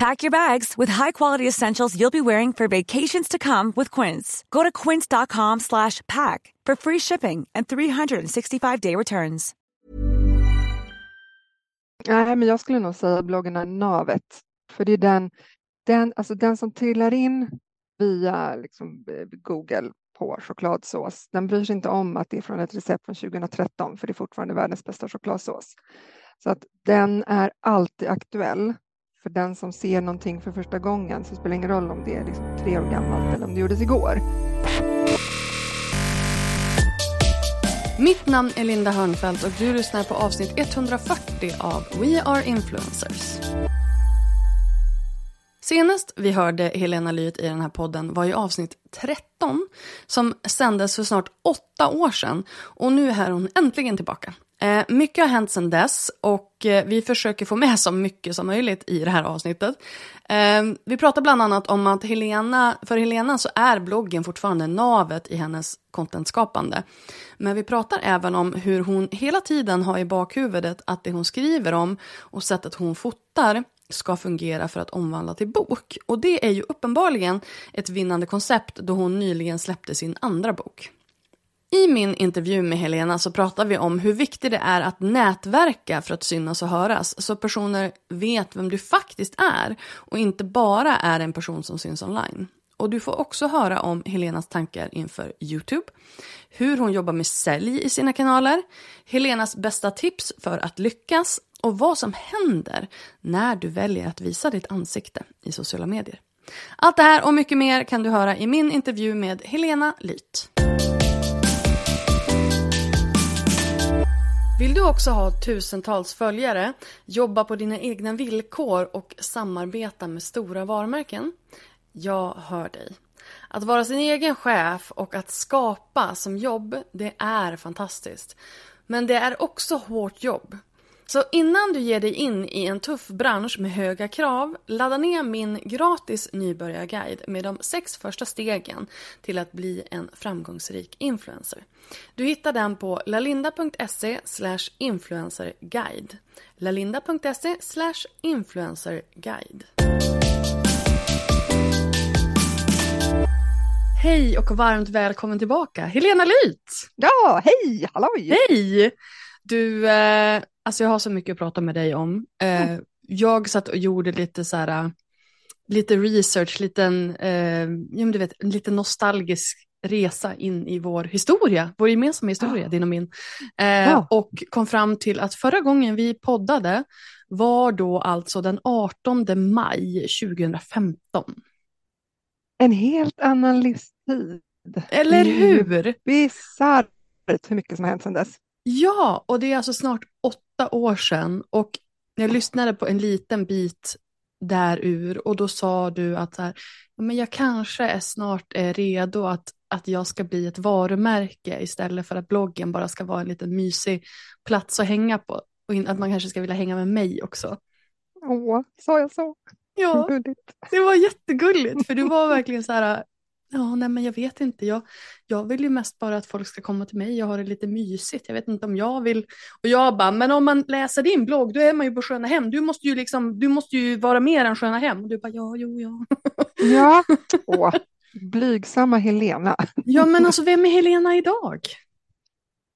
Pack your bags with high-quality essentials you'll be wearing for vacations to come with Quince. Go to quince.com slash pack for free shipping and 365-day returns. Nej, men jag skulle nog säga bloggen är navet. För det är den, den, alltså den som trillar in via liksom, eh, Google på chokladsås. Den bryr sig inte om att det är från ett recept från 2013, för det är fortfarande världens bästa chokladsås. Så att den är alltid aktuell. För den som ser någonting för första gången så spelar det ingen roll om det är liksom tre år gammalt eller om det gjordes igår. Mitt namn är Linda Hörnfeldt och du lyssnar på avsnitt 140 av We Are Influencers. Senast vi hörde Helena Lyth i den här podden var i avsnitt 13 som sändes för snart åtta år sedan och nu är hon äntligen tillbaka. Eh, mycket har hänt sedan dess och eh, vi försöker få med så mycket som möjligt i det här avsnittet. Eh, vi pratar bland annat om att Helena, för Helena så är bloggen fortfarande navet i hennes contentskapande. Men vi pratar även om hur hon hela tiden har i bakhuvudet att det hon skriver om och sättet hon fotar ska fungera för att omvandla till bok. Och det är ju uppenbarligen ett vinnande koncept då hon nyligen släppte sin andra bok. I min intervju med Helena så pratar vi om hur viktigt det är att nätverka för att synas och höras så personer vet vem du faktiskt är och inte bara är en person som syns online. Och du får också höra om Helenas tankar inför Youtube, hur hon jobbar med sälj i sina kanaler, Helenas bästa tips för att lyckas och vad som händer när du väljer att visa ditt ansikte i sociala medier. Allt det här och mycket mer kan du höra i min intervju med Helena Lyth. Vill du också ha tusentals följare, jobba på dina egna villkor och samarbeta med stora varumärken? Jag hör dig. Att vara sin egen chef och att skapa som jobb, det är fantastiskt. Men det är också hårt jobb. Så innan du ger dig in i en tuff bransch med höga krav, ladda ner min gratis nybörjarguide med de sex första stegen till att bli en framgångsrik influencer. Du hittar den på lalinda.se influencerguide. lalinda.se influencerguide. Hej och varmt välkommen tillbaka, Helena Lyth! Ja, hej, halloj! Hej! Du, eh, alltså jag har så mycket att prata med dig om. Eh, mm. Jag satt och gjorde lite så här, lite research, liten, eh, ja, du vet, en lite nostalgisk resa in i vår historia, vår gemensamma historia, din och min. Eh, ja. Och kom fram till att förra gången vi poddade var då alltså den 18 maj 2015. En helt annan livstid. Eller hur? Bisarrt hur mycket som har hänt sedan dess. Ja, och det är alltså snart åtta år sedan och jag lyssnade på en liten bit där ur och då sa du att här, men jag kanske är snart är redo att, att jag ska bli ett varumärke istället för att bloggen bara ska vara en liten mysig plats att hänga på och att man kanske ska vilja hänga med mig också. Åh, sa jag så? Ja, det var jättegulligt för du var verkligen så här, Ja, nej men jag vet inte. Jag, jag vill ju mest bara att folk ska komma till mig och ha det lite mysigt. Jag vet inte om jag vill. Och jag bara, men om man läser din blogg då är man ju på Sköna Hem. Du måste ju liksom, du måste ju vara mer än Sköna Hem. Och du bara, ja, jo, ja. Ja, Åh, blygsamma Helena. Ja, men alltså vem är Helena idag?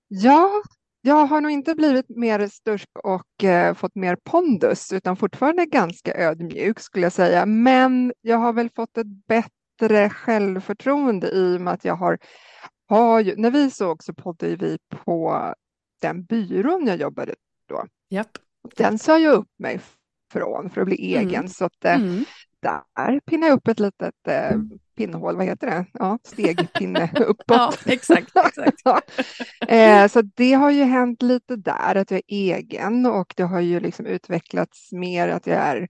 Ja, jag har nog inte blivit mer stursk och eh, fått mer pondus utan fortfarande ganska ödmjuk skulle jag säga. Men jag har väl fått ett bättre självförtroende i och med att jag har, har ju, när vi såg så poddade vi på den byrån jag jobbade då. Japp. Den sa jag upp mig från för att bli Mm. egen så att eh, Mm. där pinnar jag upp ett litet eh, pinnhål, vad heter det? Ja, stegpinne uppåt. Ja, exakt, exakt. Ja. Eh, så det har ju hänt lite där, att jag är egen och det har ju liksom utvecklats mer att jag är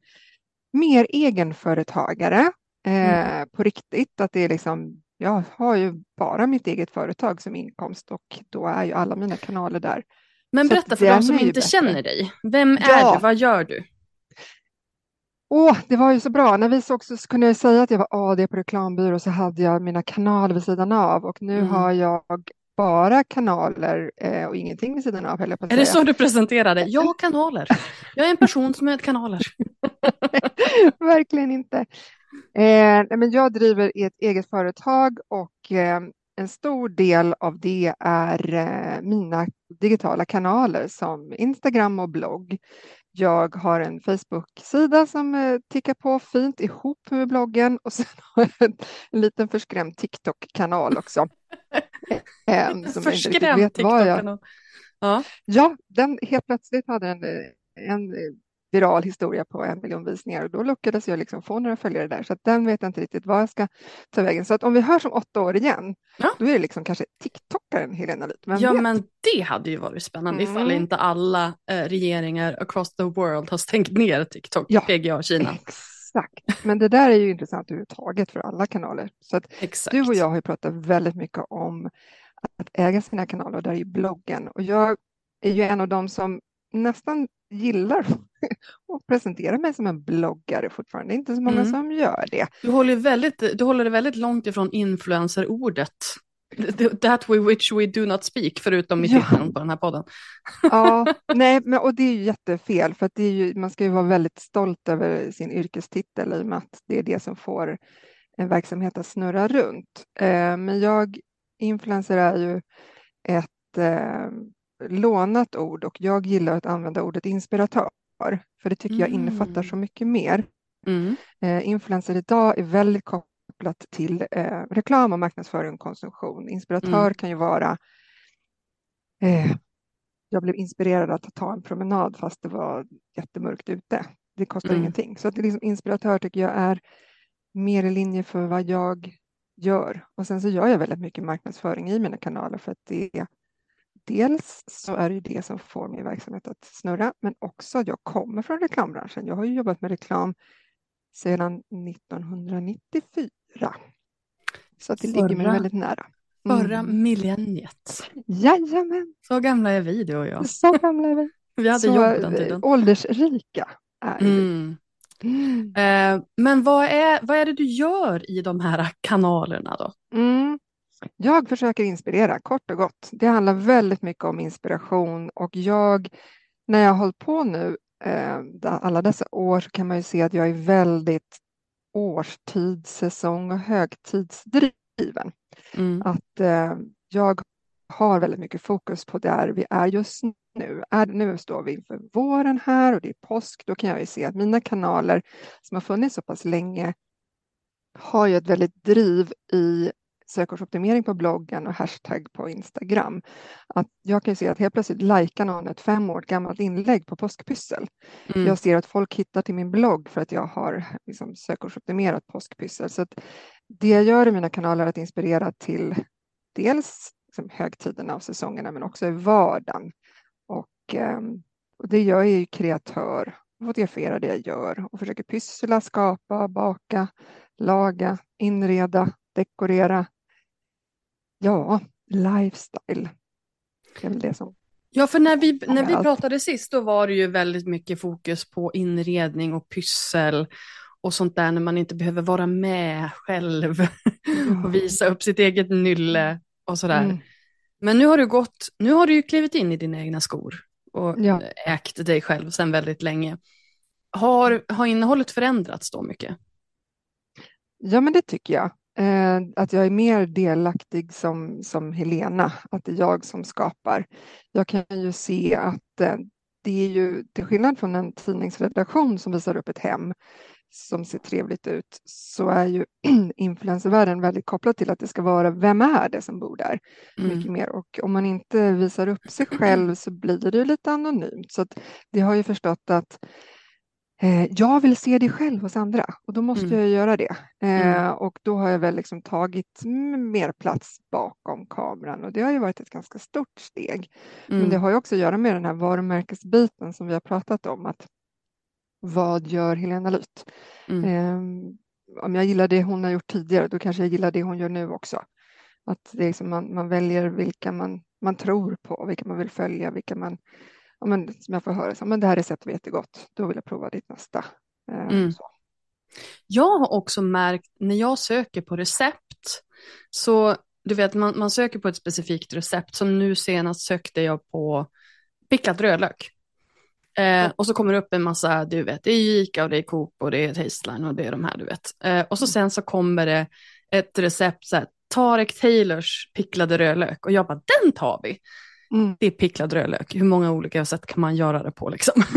mer egenföretagare eh, på riktigt. Att det är liksom, jag har ju bara mitt eget företag som inkomst och då är ju alla mina kanaler där. Men Så berätta för de som inte bättre. känner dig. Vem är Ja. du? Vad gör du? Åh, det var ju så bra. När vi såg så kunde jag säga att jag var AD på reklambyrå så hade jag mina kanaler vid sidan av och nu Mm. har jag bara kanaler eh, och ingenting vid sidan av höll jag på att Är det så du presenterar dig? Jag har kanaler. Jag är en person som har kanaler. Verkligen inte. Eh, men jag driver ett eget företag och eh, en stor del av det är eh, mina digitala kanaler som Instagram och blogg. Jag har en Facebook-sida som eh, tickar på fint ihop med bloggen och sen har jag en, en liten förskrämd TikTok-kanal också. Eh, som Förskrämd. TikTok-kanal. Ja. Ja, den helt plötsligt hade den en viral historia på en miljon visningar och då lyckades jag liksom få några följare där så att den vet jag inte riktigt vad jag ska ta vägen. Så att om vi hörs om åtta år igen, Ja. då är det liksom kanske TikTokaren Helena. Vem ja, vet? men det hade ju varit spännande ifall Mm. inte alla eh, regeringar across the world har stängt ner TikTok, Ja. PGA Kina. Exakt, men det där är ju intressant överhuvudtaget för alla kanaler. Så att Exakt. du och jag har ju pratat väldigt mycket om att äga sina kanaler och där är ju bloggen. Och jag är ju en av dem som nästan gillar att presentera mig som en bloggare fortfarande. Det är inte så många Mm. som gör det. Du håller, väldigt, du håller det väldigt långt ifrån influencer-ordet. That we which we do not speak, förutom i Ja. titeln på den här podden. Ja, nej, men, och det är ju jättefel för att ju, man ska ju vara väldigt stolt över sin yrkestitel i och med att det är det som får en verksamhet att snurra runt. Eh, men jag, influencer är ju ett eh, lånat ord och jag gillar att använda ordet inspiratör för det tycker jag innefattar Mm. så mycket mer. Mm. Eh, influencer idag är väldigt kopplat till eh, reklam och marknadsföring och konsumtion. Inspiratör Mm. kan ju vara eh, jag blev inspirerad att ta en promenad fast det var jättemörkt ute. Det kostar Mm. ingenting. Så att är liksom inspiratör tycker jag är mer i linje för vad jag gör. Och sen så gör jag väldigt mycket marknadsföring i mina kanaler för att det dels så är det ju det som får min verksamhet att snurra, men också att jag kommer från reklambranschen. Jag har ju jobbat med reklam sedan 1994. Så att det ligger mig Förra- väldigt nära. Förra Mm. millenniet. Jajamän, Så gamla är vi, du och jag. så gamla är vi. Vi hade så jobb den eh, tiden. åldersrika är vi. Mm. Mm. Eh, men vad är, vad är det du gör i de här kanalerna då? Mm. Jag försöker inspirera, kort och gott. Det handlar väldigt mycket om inspiration och jag, när jag har hållit på nu eh, alla dessa år så kan man ju se att jag är väldigt årstids-, säsong och högtidsdriven. Mm. Att eh, jag har väldigt mycket fokus på där vi är just nu. Är, nu står vi inför våren här och det är påsk. Då kan jag ju se att mina kanaler som har funnits så pass länge har ju ett väldigt driv i sökordsoptimering på bloggen och hashtag på Instagram. Att jag kan ju se att helt plötsligt likar någon ett fem år gammalt inlägg på påskpyssel. Mm. Jag ser att folk hittar till min blogg för att jag har liksom sökordsoptimerat påskpyssel. Så det jag gör i mina kanaler är att inspirera till dels liksom högtiderna och säsongerna men också i vardagen. Och, ehm, och det jag är ju kreatör, fotograferar det jag gör och försöker pyssla, skapa, baka, laga, inreda, dekorera. Ja, lifestyle. Det är väl det som Ja, för när vi, när vi pratade sist då var det ju väldigt mycket fokus på inredning och pyssel och sånt där när man inte behöver vara med själv och visa upp sitt eget nylle och sådär. Mm. Men nu har du gått, nu har du ju klivit in i dina egna skor och Ja. ägt dig själv sedan väldigt länge. Har, har innehållet förändrats då mycket? Ja, men det tycker jag. Eh, att jag är mer delaktig som, som Helena, att det är jag som skapar. Jag kan ju se att eh, det är ju, till skillnad från en tidningsredaktion som visar upp ett hem som ser trevligt ut, så är ju influencervärlden väldigt kopplad till att det ska vara, vem är det som bor där? Mm. mycket mer. Och om man inte visar upp sig själv så blir det ju lite anonymt. Så det har ju förstått att eh, jag vill se det själv hos andra och då måste Mm. jag göra det. Eh, Mm. Och då har jag väl liksom tagit mer plats bakom kameran och det har ju varit ett ganska stort steg. Men det Mm. har ju också att göra med den här varumärkesbiten som vi har pratat om. att Vad gör Helena Lyth? Mm. Eh, om jag gillar det hon har gjort tidigare, då kanske jag gillar det hon gör nu också. Att det är liksom man, man väljer vilka man, man tror på, vilka man vill följa, vilka man, men, som jag får höra, så, men det här receptet var jättegott, då vill jag prova ditt nästa. Eh, Mm. Jag har också märkt när jag söker på recept, så du vet man, man söker på ett specifikt recept, som nu senast sökte jag på picklad rödlök. Eh, och så kommer det upp en massa, du vet, det är Ica och det är Coop och det är Tasteline och det är de här, du vet. Eh, och så sen så kommer det ett recept, så här, Tarek Taylors picklade rödlök och jag bara, den tar vi. Mm. Det är picklad rödlök, hur många olika sätt kan man göra det på liksom?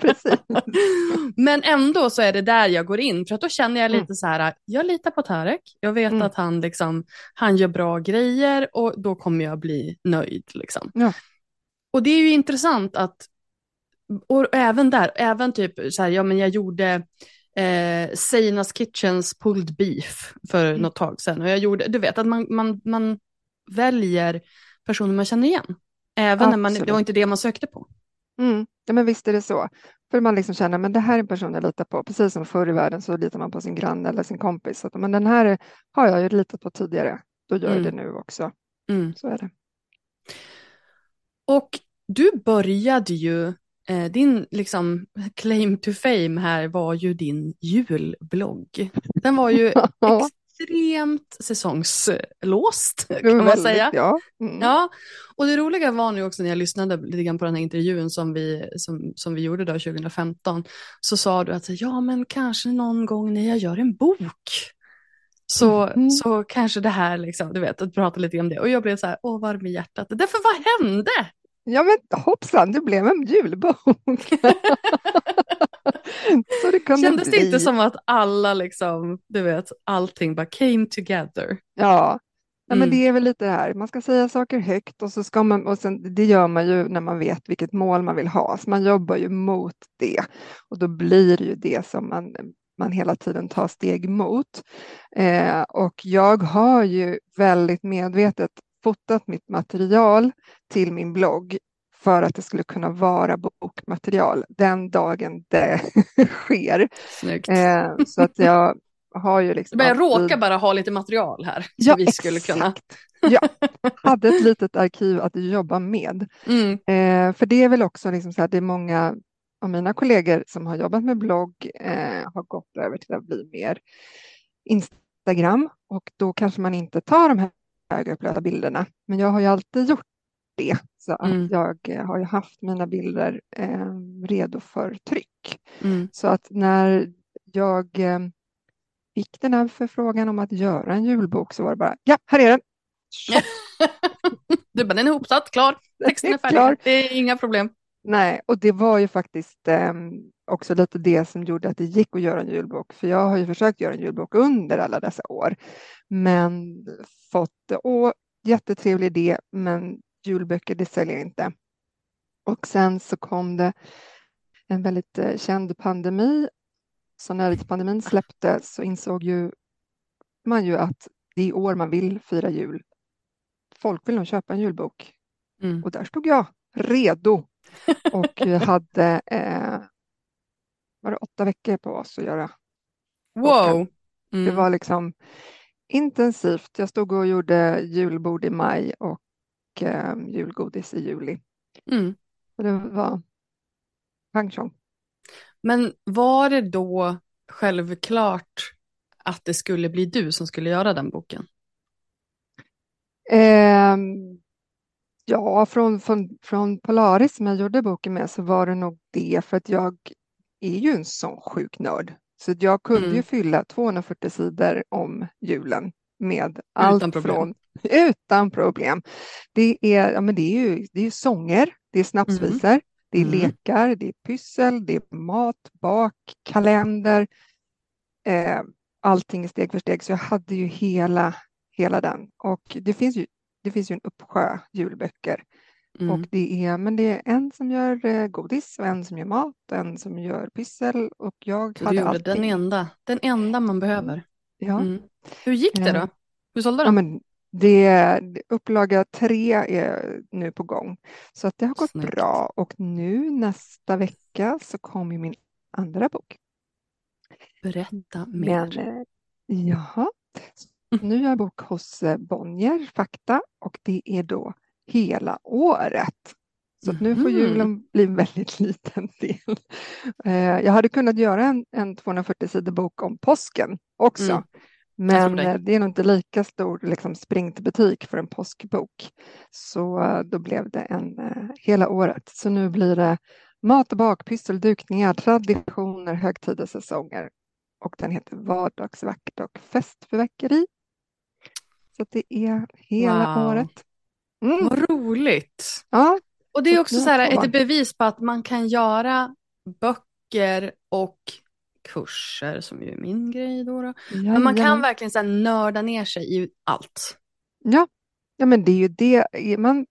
Men ändå så är det där jag går in, för att då känner jag Mm. lite så här, jag litar på Tarek, jag vet Mm. att han, liksom, han gör bra grejer och då kommer jag bli nöjd. Liksom. Ja. Och det är ju intressant att, och även där, även typ så här, ja men jag gjorde eh, Seinas Kitchens pulled beef för Mm. något tag sedan och jag gjorde, du vet att man, man, man väljer personer man känner igen. Även när man, det var inte det man sökte på. Mm. Ja, men visst är det så. För man liksom känner, men det här är en person jag litar på. Precis som förr i världen så litar man på sin granne eller sin kompis. Så att, men den här är- har jag ju litat på tidigare. Då gör jag Mm. det nu också. Mm. Så är det. Och du började ju, eh, din liksom claim to fame här var ju din julblogg. Den var ju Ja, extremt säsongslåst kan var man väldigt, säga. Ja. Mm. Ja, och det roliga var nu också när jag lyssnade lite grann på den här intervjun som vi, som, som vi gjorde då 2015, så sa du att ja men kanske någon gång när jag gör en bok så, Mhm. så kanske det här, liksom, du vet, att prata lite om det. Och jag blev så här, åh varm i hjärtat. Därför vad hände? Ja, men hoppsan, det blev en julbok. så det kunde Kändes bli. det inte som att alla, liksom, du vet, allting bara came together? Ja, ja men Mm. det är väl lite det här. Man ska säga saker högt och så ska man, och sen, det gör man ju när man vet vilket mål man vill ha. Så man jobbar ju mot det och då blir det ju det som man, man hela tiden tar steg mot. Eh, och jag har ju väldigt medvetet fotat mitt material till min blogg för att det skulle kunna vara bokmaterial den dagen det sker. Snyggt. Eh, så att jag har ju liksom Men jag alltid- råkar bara ha lite material här. Ja, som vi skulle kunna. exakt. Ja, hade ett litet arkiv att jobba med. Mm, Eh, för det är väl också liksom så här, det är många av mina kollegor som har jobbat med blogg eh, har gått över till att bli mer Instagram och då kanske man inte tar de här högupplösta bilderna. Men jag har ju alltid gjort det så att Mm. jag eh, har ju haft mina bilder eh, redo för tryck. mm. Så att när jag eh, fick den här förfrågan om att göra en julbok så var det bara, ja, här är den. Du bara, den är ihopsatt, klar. Texten är färdig. Klar. Det är inga problem. Nej, och det var ju faktiskt eh, också lite det som gjorde att det gick att göra en julbok. För jag har ju försökt göra en julbok under alla dessa år, men fått, åh, jättetrevlig idé, men julböcker, det säljer inte. Och sen så kom det en väldigt eh, känd pandemi. Så när pandemin släppte så insåg ju man ju att det är år man vill fira jul. Folk vill nog köpa en julbok Mm. och där stod jag redo och hade eh, var det åtta veckor på oss att göra. Wow. Det Mm. var liksom intensivt. Jag stod och gjorde julbord i maj och eh, julgodis i juli. Mm. Och det var pang tjong. Men var det då, självklart att det skulle bli du som skulle göra den boken? Ehm, ja, från, från, från Polaris som jag gjorde boken med så var det nog det för att jag är ju en sån sjuk nörd. Så jag kunde Mm. ju fylla 240 sidor om julen med Utan allt problem. från utan problem. Det är, ja, men det är ju det är sånger, det är snapsvisor, det är Mm. lekar, det är pyssel, det är mat, bak, kalender. Eh, allting steg för steg. Så jag hade ju hela, hela den. Och det finns ju, det finns ju en uppsjö julböcker. Mm. Och det är, men det är en som gör eh, godis och en som gör mat och en som gör pyssel och jag du hade gjorde allting. den enda, den enda man behöver. Ja. Mm. Hur gick det Eh, då? Hur sålde Ja, men det, upplaga tre är nu på gång. Så att det har gått Snyggt. bra. Och nu nästa vecka så kommer min andra bok. Berätta Men, mer. eh, jaha. Nu är jag bok hos eh, Bonnier, Fakta, och det är då hela året. Så nu får Mhm. julen bli en väldigt liten del. Eh, Jag hade kunnat göra en, en 240 sidor bok om påsken också. Mm. Men eh, det är nog inte lika stor liksom, spring till butik för en påskbok. Så eh, då blev det en hela året. Så nu blir det mat och bak, pyssel, dukningar, traditioner, högtider, säsonger. Och den heter Vardagsvakt och festförverkeri. Så det är hela Wow. året. Mm. Vad roligt. Ja, Och det är Så också så här ett bevis på att man kan göra böcker och kurser som ju är min grej då. då. Men man kan jajamän. verkligen så här nörda ner sig i allt. Ja, ja men det är ju det. Man,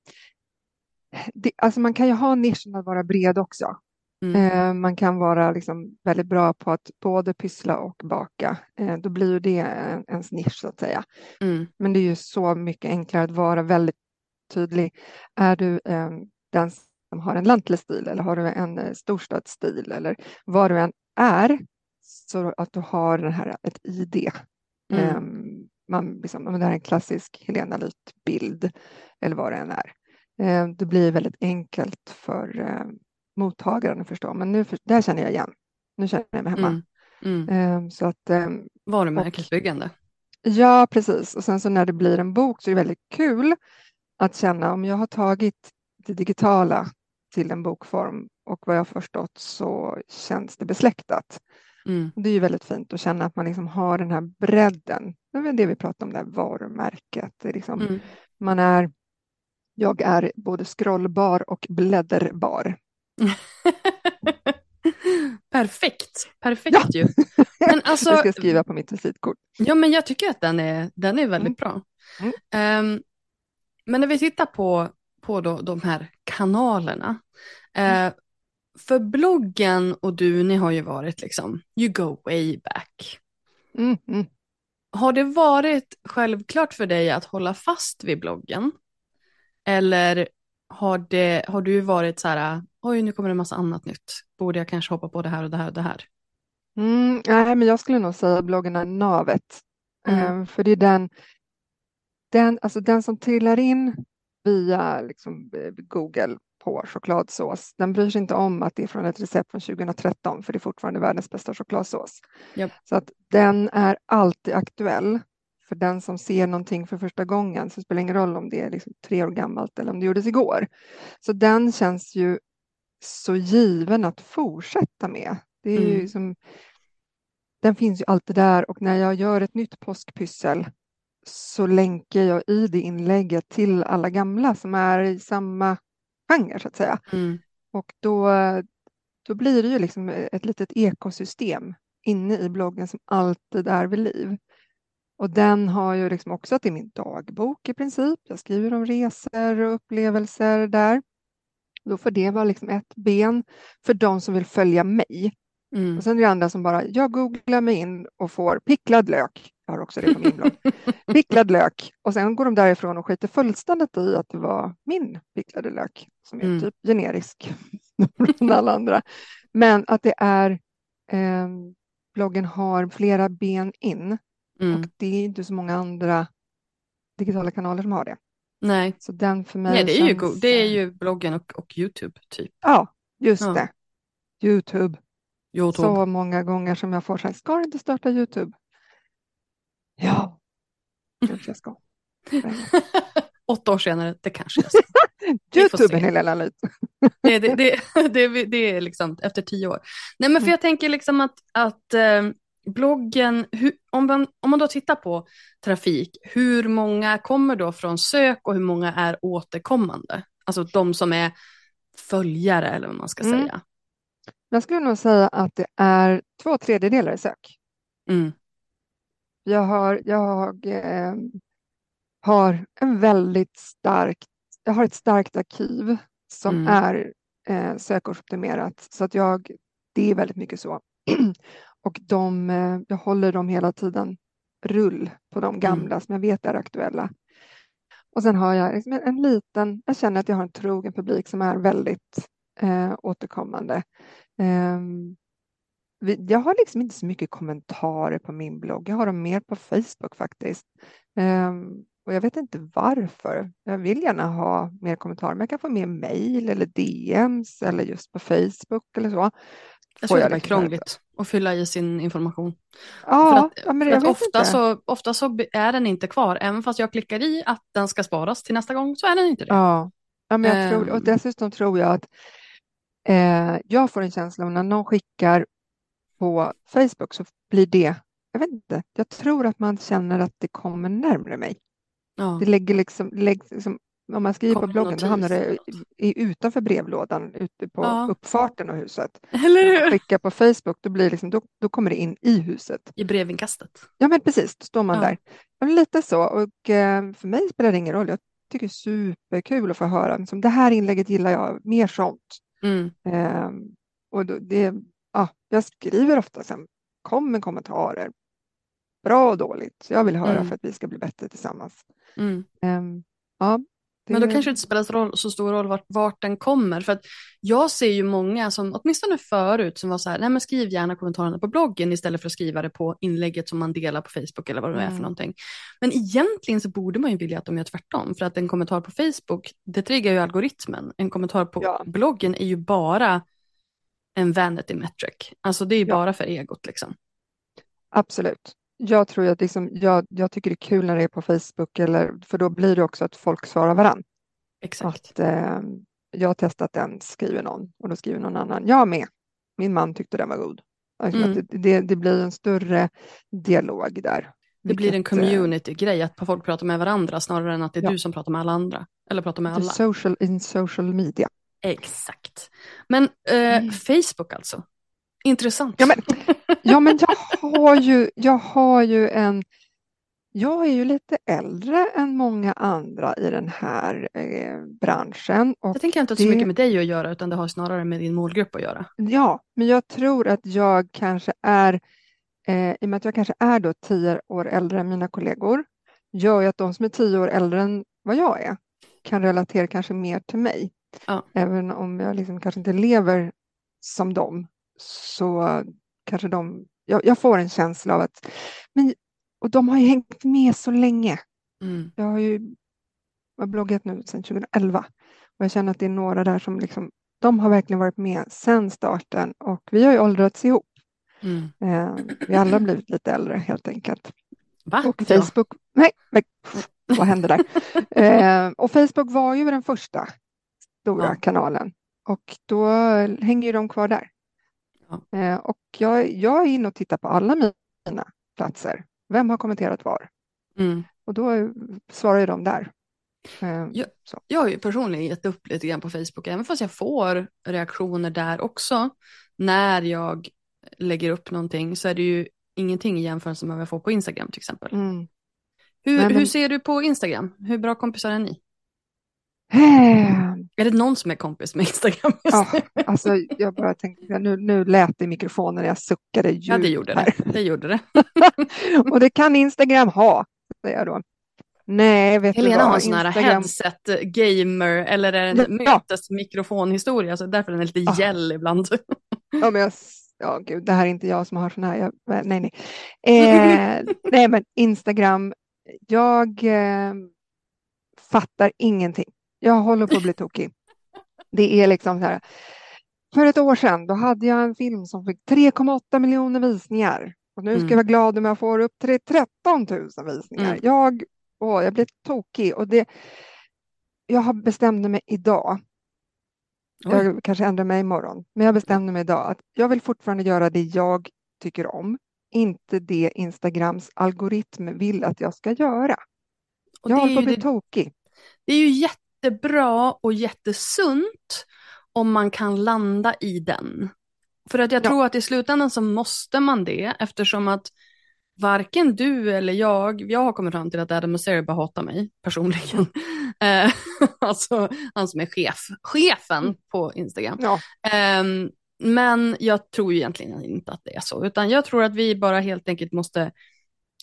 det, alltså man kan ju ha nischen att vara bred också. Mm. Eh, man kan vara liksom väldigt bra på att både pyssla och baka. Eh, då blir ju det en, ens nisch så att säga. Mm. Men det är ju så mycket enklare att vara väldigt tydlig. Är du eh, den som har en lantlig stil eller har du en eh, storstadsstil eller vad du än är så att du har den här, ett ID. Mm. Ehm, man, liksom, det här är en klassisk Helena Lyth-bild eller vad det än är. Ehm, det blir väldigt enkelt för eh, mottagaren att förstå. Men nu, för, där känner jag igen. Nu känner jag mig hemma. Mm. Mm. Ehm, så att, ehm, Varumärkesbyggande. ja, precis. Och sen så när det blir en bok så är det väldigt kul att känna om jag har tagit det digitala till en bokform och vad jag förstått så känns det besläktat. Mm. Det är ju väldigt fint att känna att man liksom har den här bredden. Det är väl det vi pratar om, det här varumärket. Det är liksom, Mm. man är, jag är både scrollbar och blädderbar. Perfekt, perfekt ju. Men alltså, det ska jag skriva på mitt visitkort. ja men jag tycker att den är, den är väldigt bra. Mm. Men när vi tittar på, på då, de här kanalerna. eh, för bloggen och du, ni har ju varit liksom, you go way back. Mm, mm. Har det varit självklart för dig att hålla fast vid bloggen? Eller har, det, har du varit så här, oj nu kommer det en massa annat nytt, borde jag kanske hoppa på det här och det här och det här? Mm, nej, men jag skulle nog säga bloggen är navet. Mm. Eh, för det är den, den, alltså den som trillar in via liksom, eh, Google på chokladsås, den bryr sig inte om att det är från ett recept från 2013, för det är fortfarande världens bästa chokladsås. Japp. Så att den är alltid aktuell. För den som ser någonting för första gången så spelar det ingen roll om det är liksom tre år gammalt eller om det gjordes igår. Så den känns ju så given att fortsätta med. Det är ju Mm. som, den finns ju alltid där och när jag gör ett nytt påskpyssel så länkar jag i det inlägget till alla gamla som är i samma genre så att säga. Mm. Och då, då blir det ju liksom ett litet ekosystem inne i bloggen som alltid är vid liv. Och den har ju liksom också att det är min dagbok i princip. Jag skriver om resor och upplevelser där. Då får det vara liksom ett ben för de som vill följa mig. Mm. Och sen är det andra som bara, jag googlar mig in och får picklad lök. Jag har också det på min blogg. picklad lök. Och sen går de därifrån och skiter fullständigt i att det var min picklade lök som är Mm. typ generisk från alla andra. Men att det är, eh, bloggen har flera ben in Mm. och det är inte så många andra digitala kanaler som har det. Nej. Så den för mig Nej, det är, ju, känns, go- det är eh, ju bloggen och, och YouTube typ. Ja, just Ja. det. Youtube. YouTube. Så många gånger som jag får så här, ska du inte starta YouTube? Ja, kanske jag ska. Åtta år senare, det kanske jag ska. YouTube se. Helena Lyd. Det, det, det, det, det är liksom efter tio år. Nej men för Mm. jag tänker liksom att, att eh, bloggen, hur, om, man, om man då tittar på trafik, hur många kommer då från sök och hur många är återkommande? Alltså de som är följare eller vad man ska Mm. säga. Jag skulle nog säga att det är två tredjedelar i sök. Mm. Jag har, jag eh, har en väldigt starkt, jag har ett starkt arkiv som Mm. är eh, sökordsoptimerat så att jag, det är väldigt mycket så. Och de, eh, jag håller dem hela tiden rull på de gamla som jag vet är aktuella. Och sen har jag liksom en, en liten, jag känner att jag har en trogen publik som är väldigt eh, återkommande. Vi, jag har liksom inte så mycket kommentarer på min blogg. Jag har dem mer på Facebook faktiskt. Ehm, och jag vet inte varför. Jag vill gärna ha mer kommentarer, men jag kan få mer mejl eller DMs eller just på Facebook eller så. Jag tror det är liksom krångligt att fylla i sin information. Ja, för att, ja, men för att ofta, inte. så, ofta så är den inte kvar. Även fast jag klickar i att den ska sparas till nästa gång så är den inte det. Ja, ja men jag tror, och Ehm. dessutom tror jag att eh, jag får en känsla när någon skickar på Facebook så blir det, jag vet inte, jag tror att man känner att det kommer närmare mig. Ja. Det lägger liksom, läggs liksom om man skriver på Kommer bloggen notis då hamnar det i, utanför brevlådan ute på Ja. uppfarten av huset. Eller hur? skickar på Facebook då, blir liksom, då, då kommer det in i huset. I brevinkastet. Ja men precis, då står man Ja. där. Lite så och eh, för mig spelar det ingen roll. Jag tycker det är superkul att få höra. Liksom, det här inlägget gillar jag, mer sånt. Mm. Ehm, och då, det, ja, jag skriver ofta sen, kom med kommentarer. Bra och dåligt. Jag vill höra Mm. för att vi ska bli bättre tillsammans. Mm. Ehm, ja, Men då det- kanske det inte spelar så, roll, så stor roll vart, vart den kommer. För att jag ser ju många som, åtminstone förut, som var så här, nej men skriv gärna kommentarerna på bloggen istället för att skriva det på inlägget som man delar på Facebook eller vad det nu är för Mm. någonting. Men egentligen så borde man ju vilja att de gör tvärtom. För att en kommentar på Facebook, det triggar ju algoritmen. En kommentar på Ja. bloggen är ju bara en vanity metric. Alltså det är ju Ja. bara för egot liksom. Absolut. Jag tror att liksom, jag, jag tycker det är kul när det är på Facebook, eller, för då blir det också att folk svarar varann. Exakt. Att, eh, jag har testat den, skriver någon, och då skriver någon annan. Jag med. Min man tyckte den var god. Alltså Mm. det, det, det blir en större dialog där. Det blir en eh, community-grej, att folk pratar med varandra snarare än att det är Ja. du som pratar med alla andra. Eller pratar med alla. social, in social media. Exakt. Men eh, Mm. Facebook alltså. Intressant. Ja, men, ja, men jag har ju, jag har ju en... Jag är ju lite äldre än många andra i den här eh, branschen. Och Jag tänker inte så det- mycket med dig att göra, utan det har snarare med din målgrupp att göra. Ja, men jag tror att jag kanske är, eh, i och med att jag kanske är då tio år äldre än mina kollegor, gör ju att de som är tio år äldre än vad jag är kan relatera kanske mer till mig. Ja. Även om jag liksom kanske inte lever som dem, så kanske de, jag, jag får en känsla av att, men, och de har ju hängt med så länge. Mm. Jag har ju jag har bloggat nu sedan 2011 och jag känner att det är några där som liksom, de har verkligen varit med sedan starten och vi har ju åldrats ihop. Mm. Eh, vi alla har blivit lite äldre helt enkelt. Va? Och. Facebook, nej, men, vad hände där? Eh, och Facebook var ju den första stora Ja. kanalen och då hänger ju de kvar där. Ja. Eh, och jag, jag är inne och tittar på alla mina platser. Vem har kommenterat var? Mm. Och då svarar ju de där. Eh, Ja. så. Jag har ju personligen gett upp lite grann på Facebook, även fast jag får reaktioner där också. När jag lägger upp någonting så är det ju ingenting i jämförelse med vad jag får på Instagram till exempel. Mm. Hur, Nej, men- hur ser du på Instagram? Hur bra kompisar är ni? Eh, Är det någon som är kompis med Instagram just Ja, nu? alltså jag bara tänkte, nu, nu lät det i mikrofonen när jag suckade djupt Ja, det gjorde här. det. Det gjorde det. Och det kan Instagram ha, säger jag då. Nej, vet du Helena vad? har en sån här Instagram- headset gamer eller är det en Ja. mötesmikrofonhistoria så därför är den lite Ah. gäll ibland. Ja, men jag, ja, gud, det här är inte jag som har sån här. Jag, nej, nej. Eh, nej, men Instagram. Jag eh, fattar ingenting. Jag håller på att bli tokig. Det är liksom så här. För ett år sedan då hade jag en film som fick 3,8 miljoner visningar. Och nu ska Mm. jag vara glad om jag får upp till 13 000 visningar. Mm. Jag, åh, jag blev tokig och det, jag har bestämde mig idag, Oj. jag kanske ändrar mig imorgon, men jag bestämde mig idag att jag vill fortfarande göra det jag tycker om, inte det Instagrams algoritm vill att jag ska göra. Och jag håller på att bli det, tokig. det är ju jättebra och jättesunt om man kan landa i den. För att jag Ja. tror att i slutändan så måste man det eftersom att varken du eller jag, jag har kommit fram till att Adam Mosseri bara hatar mig personligen. Eh, alltså han som är chef, chefen Mm. på Instagram. Ja, Ehm, men jag tror egentligen inte att det är så, utan jag tror att vi bara helt enkelt måste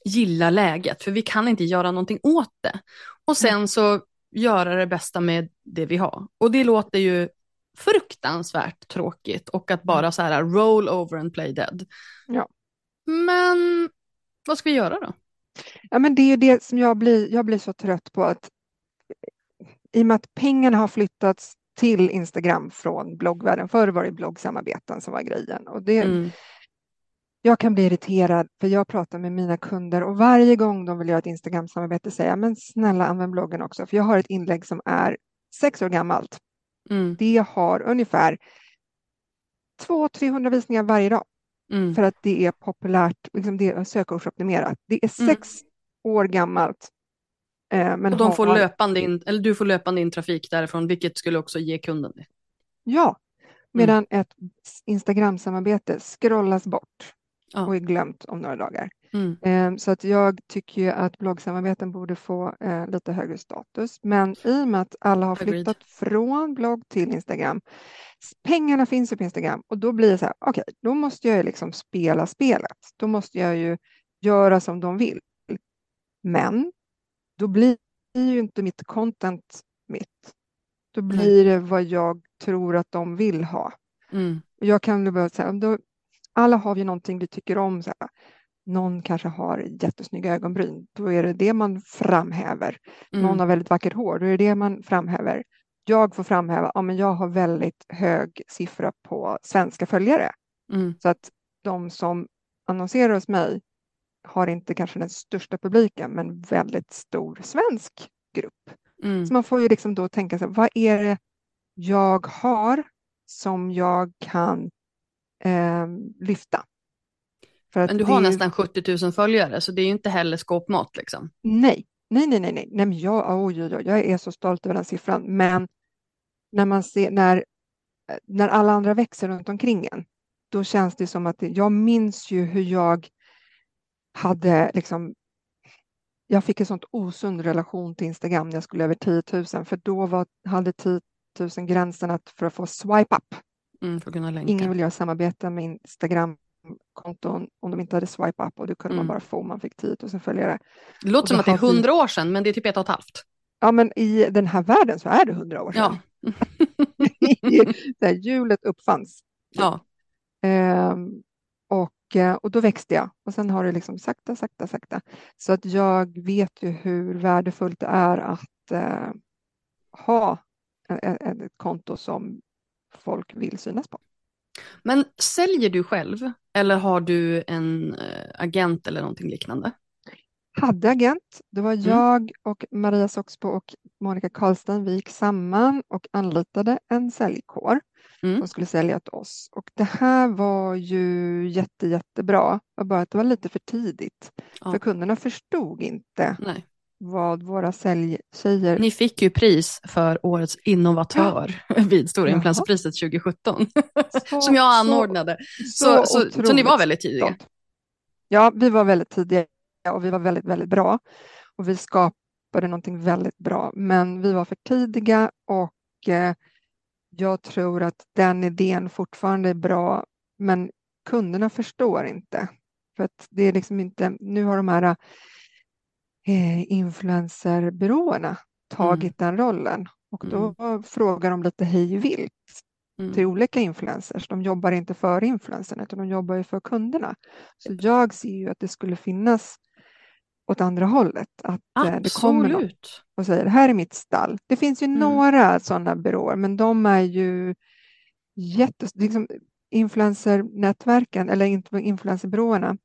gilla läget, för vi kan inte göra någonting åt det. Och sen så göra det bästa med det vi har. Och det låter ju fruktansvärt tråkigt och att bara så här roll over and play dead. Ja. Men vad ska vi göra då? Ja, men det är ju det som jag blir, jag blir så trött på att i och med att pengarna har flyttats till Instagram från bloggvärlden. Förr var det bloggsamarbeten som var grejen. Och det, Mm. Jag kan bli irriterad för jag pratar med mina kunder och varje gång de vill göra ett Instagram-samarbete säger jag men snälla använd bloggen också. För jag har ett inlägg som är sex år gammalt. Mm. Det har ungefär 200-300 visningar varje dag Mm. för att det är populärt, liksom det är sökordsoptimerat. Det är Mm. sex år gammalt. eh, Men Och de får har- löpande in, eller du får löpande in trafik därifrån, vilket skulle också ge kunden det. Ja, medan ett Instagram-samarbete scrollas bort Ja. och är glömt om några dagar. Mm. Eh, Så att jag tycker ju att bloggsamarbeten borde få eh, lite högre status. Men i och med att alla har Agreed. flyttat från blogg till Instagram, pengarna finns ju på Instagram och då blir det så här, okej, då måste jag ju liksom spela spelet. Då måste jag ju göra som de vill. Men då blir ju inte mitt content mitt. Då blir det vad jag tror att de vill ha. Mm. Jag kan ju bara säga, då, alla har vi någonting vi tycker om. Så här. Någon kanske har jättesnygga ögonbryn, då är det det man framhäver. Någon Mm. har väldigt vackert hår, då är det det man framhäver. Jag får framhäva, ja men jag har väldigt hög siffra på svenska följare. Mm. Så att de som annonserar hos mig har inte kanske den största publiken, men väldigt stor svensk grupp. Mm. Så man får ju liksom då tänka sig, vad är det jag har som jag kan eh, lyfta? Men du det har ju- nästan 70 000 följare, så det är ju inte heller skåpmat liksom. Nej, nej, nej, nej, nej, nej men jag, oj, oj, oj, jag är så stolt över den siffran. Men när man ser, när, när alla andra växer runt omkring en, då känns det som att det, jag minns ju hur jag hade liksom, jag fick en sånt osund relation till Instagram när jag skulle över 10 000, för då var, hade 10 000 gränsen att för att få swipe up. Mm. Ingen vill göra samarbete med Instagram-konton om de inte hade swipe up och det kunde Mm. man bara få om man fick 10 000 följare. Det låter som att det är hundra år sedan, men det är typ ett och ett halvt. Ja, men i den här världen så är det hundra år sedan. Ja. Hjulet uppfanns. ja. Ehm, och, eh, och då växte jag och sen har det liksom sakta, sakta, sakta. Så att jag vet ju hur värdefullt det är att eh, ha ett, ett konto som folk vill synas på. Men säljer du själv eller har du en eh, agent eller någonting liknande? Hade agent. Det var Mm. jag och Maria Soxbo och Monica Karlstein. Vi gick samman och anlitade en säljkår Mm. som skulle sälja till oss. Och det här var ju jätte, jättebra. Det var bara att det var lite för tidigt. Ja. För kunderna förstod inte Nej. Vad våra säljtjejer... Ni fick ju pris för årets innovatör vid Stora influencerpriset 2017 Så- som jag så- anordnade. Så, så, så, ni var väldigt tidiga? Ja, vi var väldigt tidiga och vi var väldigt, väldigt bra. Och vi skapade någonting väldigt bra. Men vi var för tidiga och eh, jag tror att den idén fortfarande är bra. Men kunderna förstår inte. För att det är liksom inte, nu har de här eh, influencerbyråerna tagit den rollen. Och då frågar de lite hej vilt Mm. till olika influencers. De jobbar inte för influencerna utan de jobbar ju för kunderna. Så jag ser ju att det skulle finnas åt andra hållet. Att eh, det kommer någon Absolut. och säger här är mitt stall. Det finns ju Mm. några sådana byråer men de är ju jättes, liksom influencernätverken eller influencerbyråerna,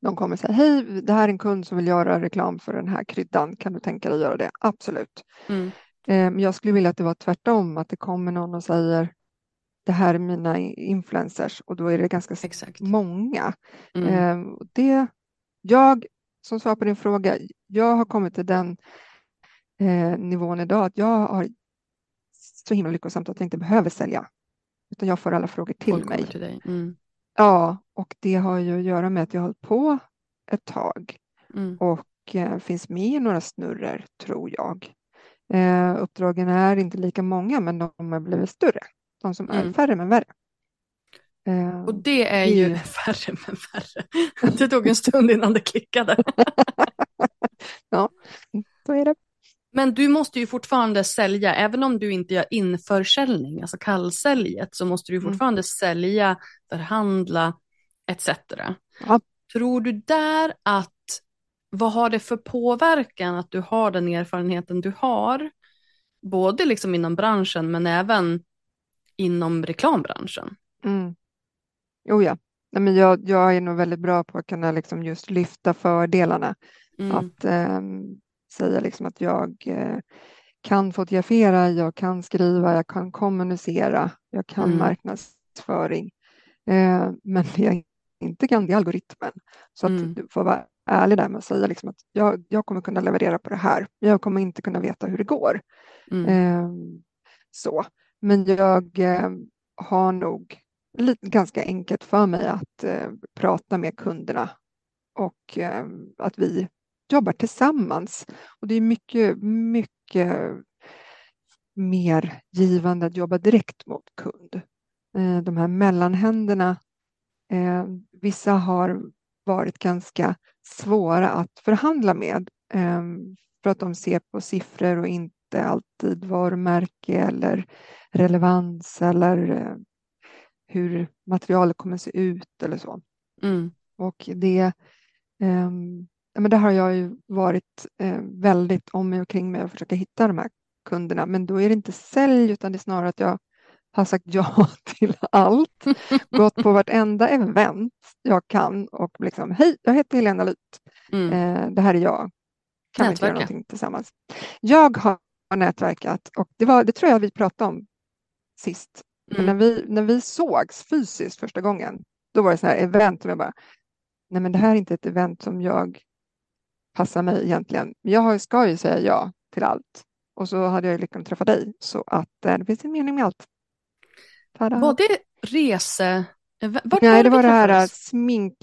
de kommer säga hej, det här är en kund som vill göra reklam för den här kryddan, kan du tänka dig att göra det? Absolut. Mm. Men jag skulle vilja att det var tvärtom, att det kommer någon och säger det här är mina influencers och då är det ganska Exakt. många. Mm. Det, jag, som svar på din fråga, jag har kommit till den eh, nivån idag att jag har så himla lyckosamt att jag inte behöver sälja, utan jag får alla frågor till Folk mig. Till. Mm. Ja, och det har ju att göra med att jag har hållit på ett tag Mm. och eh, finns med i några snurror, tror jag. Eh, uppdragen är inte lika många, men de har blivit större. De som är Mm. färre men värre. Eh, Och det är är ju ju- färre men färre. Det tog en stund innan det klickade. så är det. Men du måste ju fortfarande sälja, även om du inte gör införsäljning, alltså kallsäljet, så måste du Mm. fortfarande sälja, förhandla etc. Ja. Tror du där att, vad har det för påverkan att du har den erfarenheten du har, både liksom inom branschen men även inom reklambranschen? Mm. Jo, ja. Nej, men jag, jag är nog väldigt bra på att kunna liksom just lyfta fördelarna. Mm. Att ehm, säga liksom att jag eh, kan fotografera, jag kan skriva, jag kan kommunicera, jag kan Mm. marknadsföring. Eh, men det jag inte kan, det är algoritmen. Så att Mm. du får vara ärlig där med att säga liksom att jag, jag kommer kunna leverera på det här. Jag kommer inte kunna veta hur det går. Mm. Ehm, så. Men jag eh, har nog lite, ganska enkelt för mig att prata med kunderna och att vi jobbar tillsammans. Och det är mycket, mycket mer givande att jobba direkt mot kund. Eh, de här mellanhänderna, eh, vissa har varit ganska svåra att förhandla med eh, för att de ser på siffror och inte alltid varumärke eller relevans eller hur materialet kommer se ut eller så. Mm. Och det, men det har jag ju varit eh, väldigt om mig och kring mig och försöka hitta de här kunderna. Men då är det inte sälj utan det är snarare att jag har sagt ja till allt. Gått på vartenda event jag kan och liksom hej, jag heter Helena Lyth. Mm. Eh, det här är jag. Kan vi inte göra någonting tillsammans? Jag har nätverkat och det, var, det tror jag vi pratade om sist. Men när Mm. vi, när vi sågs fysiskt första gången, då var det så här event som jag bara, nej men det här är inte ett event som jag passar mig egentligen. Jag ska ju säga ja till allt. Och så hade jag ju lyckan att träffa dig, så att eh, det finns en mening med allt. Tada. Var det rese... Vart Nej, det vi var det här eh, sminkkräm,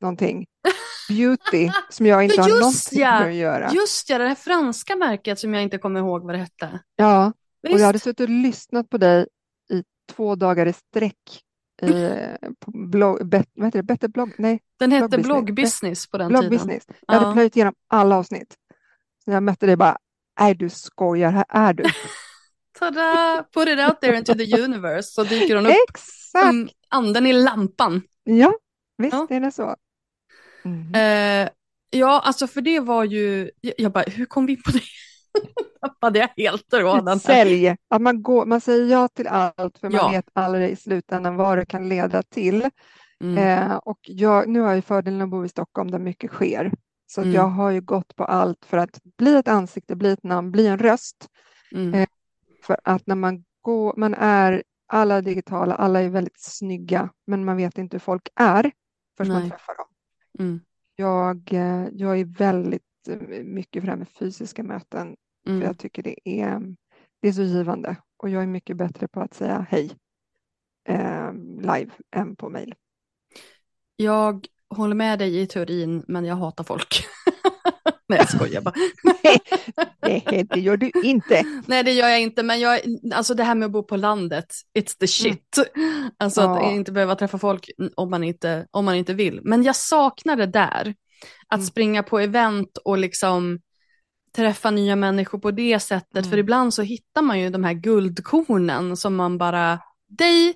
någonting, beauty, som jag inte har någonting ja. med att göra. Just ja, det här franska märket som jag inte kommer ihåg vad det hette. Ja, och jag hade Visst? suttit och lyssnat på dig i två dagar i sträck. I, på blogg, bet, vad heter det, Better blogg? Nej, Den hette Blogg Business. Business på den blogg tiden. business. Jag hade Ja. plöjt igenom alla avsnitt. Så när jag mötte dig bara, nej du skojar, här är du. Tada! Put it out there into the universe så dyker hon upp Exakt! som anden i lampan. Ja, visst Ja. är det så. Mhm. Eh, ja, alltså för det var ju, jag jag bara, hur kom vi på det? Tappade jag helt tråden. Sälj, att man, går, man säger ja till allt för man Ja. vet aldrig i slutändan vad det kan leda till. Mm. Eh, och jag, nu har jag fördelen att bo i Stockholm där mycket sker. Så Mm. jag har ju gått på allt för att bli ett ansikte, bli ett namn, bli en röst. Mm. eh, För att när man går, man är, alla är digitala, alla är väldigt snygga, men man vet inte hur folk är förrän man träffar dem. Mm. Jag, eh, jag är väldigt mycket för det här med fysiska möten, för Mm. jag tycker det är, det är så givande och jag är mycket bättre på att säga hej eh, live än på mail. Jag håller med dig i teorin, men jag hatar folk. Nej, jag skojar bara. Nej, det gör du inte. Nej, det gör jag inte, men jag, alltså det här med att bo på landet, it's the shit. Alltså att Ja. inte behöva träffa folk om man inte, om man inte vill. Men jag saknar det där, att Mm. springa på event och liksom träffa nya människor på det sättet. För Mm. ibland så hittar man ju de här guldkornen som man bara, dig,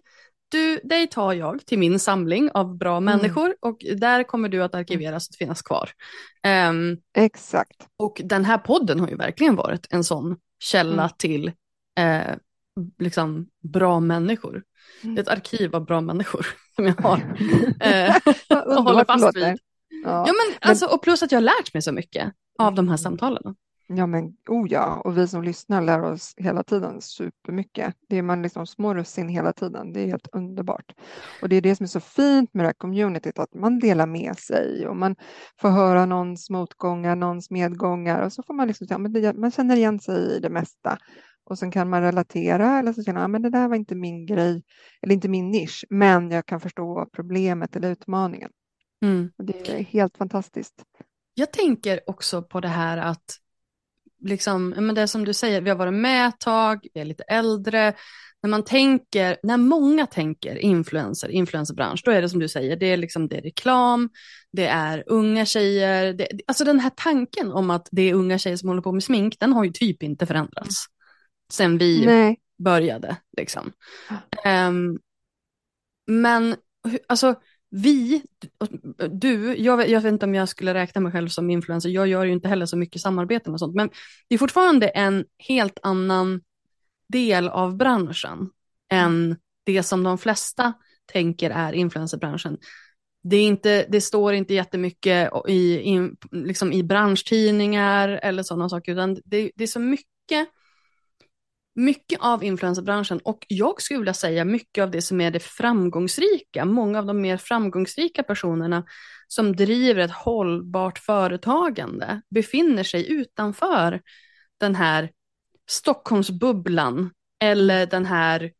du, dig tar jag till min samling av bra Mm. människor och där kommer du att arkiveras och finnas kvar. Ehm, Exakt. och den här podden har ju verkligen varit en sån källa Mm. till eh, liksom, bra människor. Mm. Ett arkiv av bra människor som jag har eh, och håller fast vid. Ja. ja, men, alltså, och plus att jag har lärt mig så mycket av de här samtalen. Ja, men oh ja, och vi som lyssnar lär oss hela tiden supermycket. Det är man liksom små russin hela tiden. Det är helt underbart. Och det är det som är så fint med det här communityt, att man delar med sig och man får höra någons motgångar, någons medgångar och så får man liksom, ja, men det, man känner igen sig i det mesta. Och sen kan man relatera eller så känner man, ja, men det där var inte min grej eller inte min nisch, men jag kan förstå problemet eller utmaningen. Mm. Och det är helt fantastiskt. Jag tänker också på det här att liksom, men det som du säger, vi har varit med ett tag, vi är lite äldre. När man tänker, när många tänker influencer, influencerbransch, då är det som du säger, det är, liksom, det är reklam, det är unga tjejer. Det, alltså den här tanken om att det är unga tjejer som håller på med smink, den har ju typ inte förändrats sen vi Nej. började. Liksom. Um, men alltså vi, du, jag, jag, vet inte om jag skulle räkna mig själv som influencer, jag gör ju inte heller så mycket samarbeten och sånt, men det är fortfarande en helt annan del av branschen än det som de flesta tänker är influencerbranschen. Det, är inte, det står inte jättemycket i, i, liksom i branschtidningar eller sådana saker, utan det, det är så mycket mycket av influencerbranschen och jag skulle vilja säga mycket av det som är det framgångsrika, många av de mer framgångsrika personerna som driver ett hållbart företagande befinner sig utanför den här Stockholmsbubblan eller den här,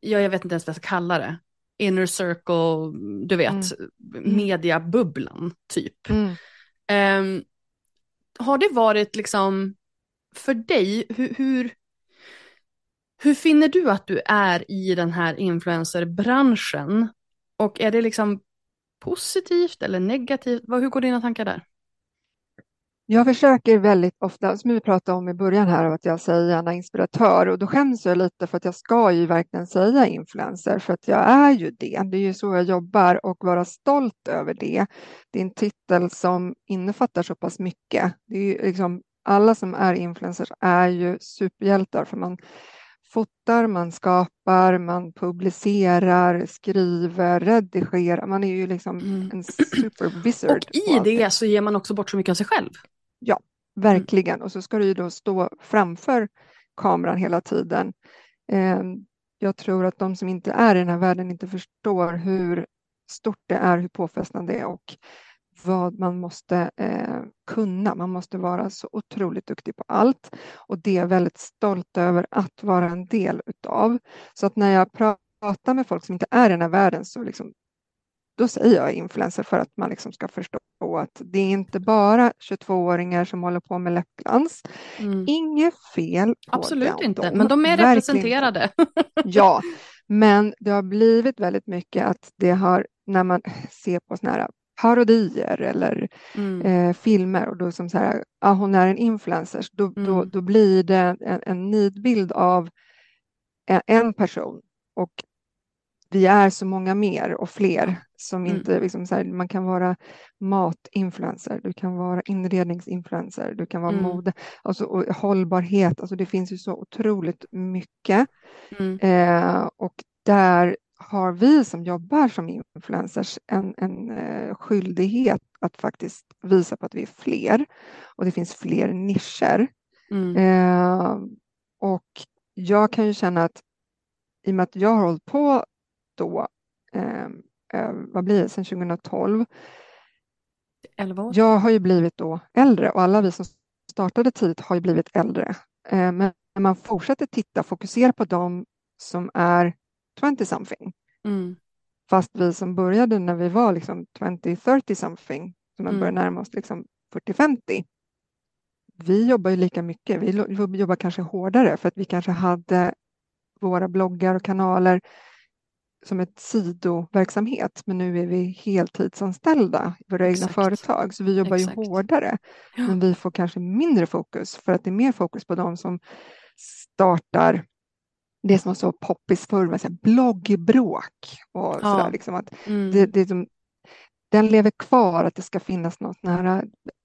ja jag vet inte ens vad jag ska kalla det, inner circle, du vet, mm. mediabubblan typ. Mm. Um, har det varit liksom, för dig, hur, hur hur finner du att du är i den här influencerbranschen? Och är det liksom positivt eller negativt? Hur går dina tankar där? Jag försöker väldigt ofta, som vi pratade om i början här, att jag säger gärna inspiratör och då skäms jag lite för att jag ska ju verkligen säga influencer för att jag är ju det. Det är ju så jag jobbar och vara stolt över det. Det är en titel som innefattar så pass mycket. Det är ju liksom, alla som är influencers är ju superhjältar för man fotar, man skapar, man publicerar, skriver, redigerar. Man är ju liksom mm. en superwizard. Och i det så ger man också bort så mycket av sig själv. Ja, verkligen. Mm. Och så ska du ju då stå framför kameran hela tiden. Ehm, jag tror att de som inte är i den här världen inte förstår hur stort det är, hur påfrestande det är och vad man måste eh, kunna. Man måste vara så otroligt duktig på allt och det är jag väldigt stolt över att vara en del utav. Så att när jag pratar med folk som inte är i den här världen så liksom, då säger jag influencer för att man liksom ska förstå att det är inte bara 22-åringar som håller på med läppglans. Mm. Inget fel på Absolut dem. inte, men de är representerade. ja, men det har blivit väldigt mycket att det har, när man ser på sådana här parodier eller mm. eh, filmer och då som så här, ah, hon är en influencer, då, mm. då, då blir det en, en nidbild av en, en, person och vi är så många mer och fler som mm. inte, liksom så här, man kan vara matinfluencer, du kan vara inredningsinfluencer, du kan vara mm. mode, alltså, och hållbarhet, alltså det finns ju så otroligt mycket. Mm. Eh, och där har vi som jobbar som influencers en, en uh, skyldighet att faktiskt visa på att vi är fler och det finns fler nischer. Mm. Uh, och jag kan ju känna att i och med att jag har hållit på då, uh, vad blir det, sedan 2012, 11 år. Jag har ju blivit då äldre och alla vi som startade tidigt har ju blivit äldre. Men när man fortsätter titta, fokusera på dem som är 20 something. Mm. Fast vi som började när vi var liksom 20-30 something, som man mm. börjar närma oss liksom 40-50, vi jobbar ju lika mycket. Vi jobbar kanske hårdare för att vi kanske hade våra bloggar och kanaler som ett sidoverksamhet, men nu är vi heltidsanställda i våra Exakt. egna företag, så vi jobbar Exakt. ju hårdare. Ja. Men vi får kanske mindre fokus för att det är mer fokus på de som startar det som var så poppis förr så här bloggbråk och ja. sådär. Liksom att mm. det, det som, den lever kvar, att det ska finnas något nära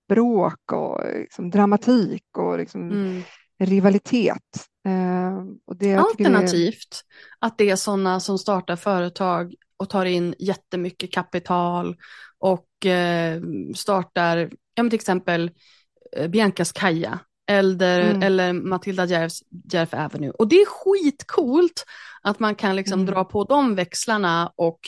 bråk och liksom dramatik och liksom mm. rivalitet. Eh, och det, Alternativt det... att det är sådana som startar företag och tar in jättemycket kapital och eh, startar, ja till exempel eh, Biancas Kaja eller, mm. eller Matilda Järfs, Järf Avenue. Och det är skitcoolt att man kan liksom mm. dra på de växlarna och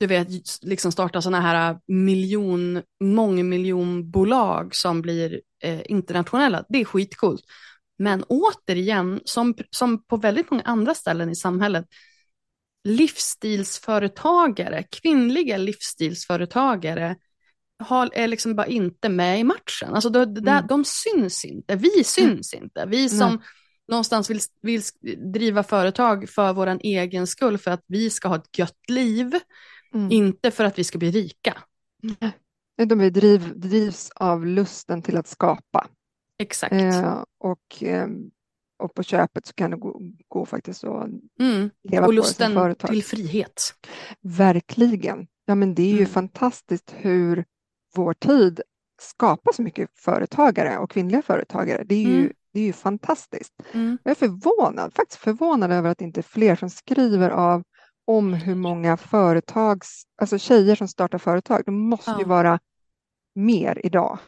du vet, liksom starta sådana här miljon, mångmiljonbolag som blir eh, internationella. Det är skitcoolt. Men återigen, som, som på väldigt många andra ställen i samhället, livsstilsföretagare, kvinnliga livsstilsföretagare har, är liksom bara inte med i matchen. Alltså de, de, mm. de syns inte, vi syns mm. inte. Vi som Nej. någonstans vill, vill driva företag för vår egen skull, för att vi ska ha ett gött liv, mm. inte för att vi ska bli rika. De driv, drivs av lusten till att skapa. Exakt. Eh, och, eh, och på köpet så kan det gå, gå faktiskt att mm. leva och på lusten som företag. till frihet. Verkligen. Ja, men det är ju mm. fantastiskt hur vår tid skapar så mycket företagare och kvinnliga företagare. Det är ju, mm. det är ju fantastiskt. Mm. Jag är förvånad, faktiskt förvånad över att det inte är fler som skriver av om hur många företags, alltså tjejer som startar företag. Det måste ja. ju vara mer idag.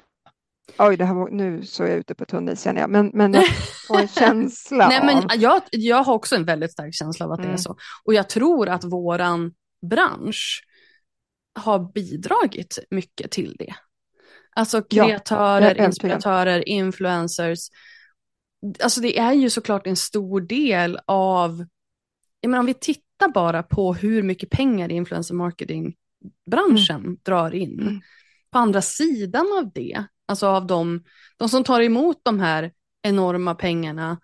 Oj, det här nu så är jag ute på tunn is känner jag, men, men jag får en känsla Nej, av... Men jag, jag har också en väldigt stark känsla av att mm. det är mm. så. Och jag tror att våran bransch har bidragit mycket till det. Alltså kreatörer, ja, inspiratörer, influencers. Alltså det är ju såklart en stor del av, jag menar om vi tittar bara på hur mycket pengar influencer marketing branschen mm. drar in. Mm. På andra sidan av det alltså av de, de som tar emot de här enorma pengarna,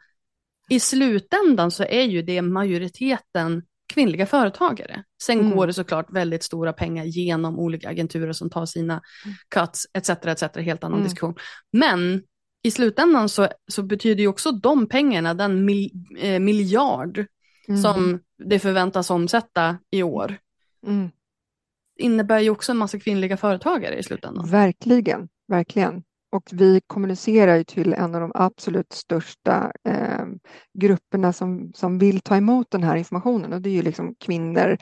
i slutändan så är ju det majoriteten kvinnliga företagare. Sen mm. går det såklart väldigt stora pengar genom olika agenturer som tar sina cuts etc. etc. Helt annan mm. diskussion. Men i slutändan så, så betyder ju också de pengarna, den mil, eh, miljard mm. som det förväntas omsätta i år, mm. innebär ju också en massa kvinnliga företagare i slutändan. Verkligen verkligen. Och vi kommunicerar ju till en av de absolut största eh, grupperna som, som vill ta emot den här informationen och det är ju liksom kvinnor, mm.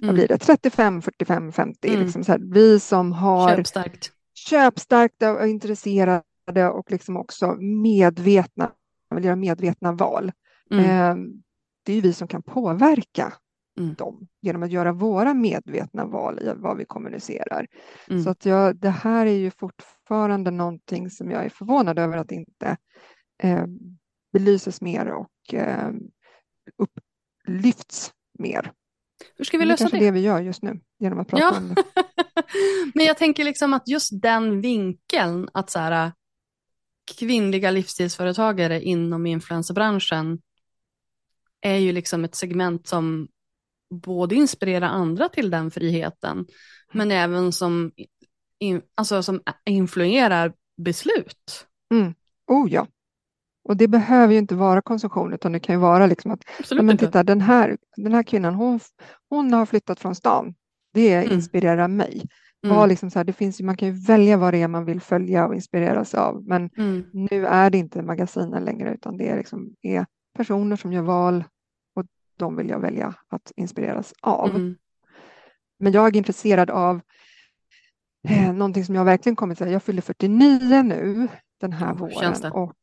vad blir det, 35, 45, 50. Mm. Liksom så här, vi som har köpstarkt, köpstarkta och intresserade och liksom också medvetna, vill göra medvetna val. Mm. Eh, det är ju vi som kan påverka mm. dem genom att göra våra medvetna val i vad vi kommunicerar. Mm. Så att jag, det här är ju fortfarande någonting som jag är förvånad över att inte eh, belyses mer och eh, upplyfts mer. Hur ska vi lösa det? Det är det vi gör just nu genom att prata ja. om det. Men jag tänker liksom att just den vinkeln att så här, kvinnliga livsstilsföretagare inom influencerbranschen är ju liksom ett segment som både inspirera andra till den friheten, men även som, in, alltså som influerar beslut. Mm. Oh ja. Och det behöver ju inte vara konsumtion utan det kan ju vara liksom att Absolut men titta, den, här, den här kvinnan hon, hon har flyttat från stan. Det mm. inspirerar mig. Mm. Liksom så här, det finns, man kan ju välja vad det är man vill följa och inspireras av men mm. nu är det inte magasinen längre utan det är, liksom, är personer som gör val de vill jag välja att inspireras av. Mm. Men jag är intresserad av eh, någonting som jag verkligen kommit till. Jag fyller 49 nu den här oh, våren. Det? Och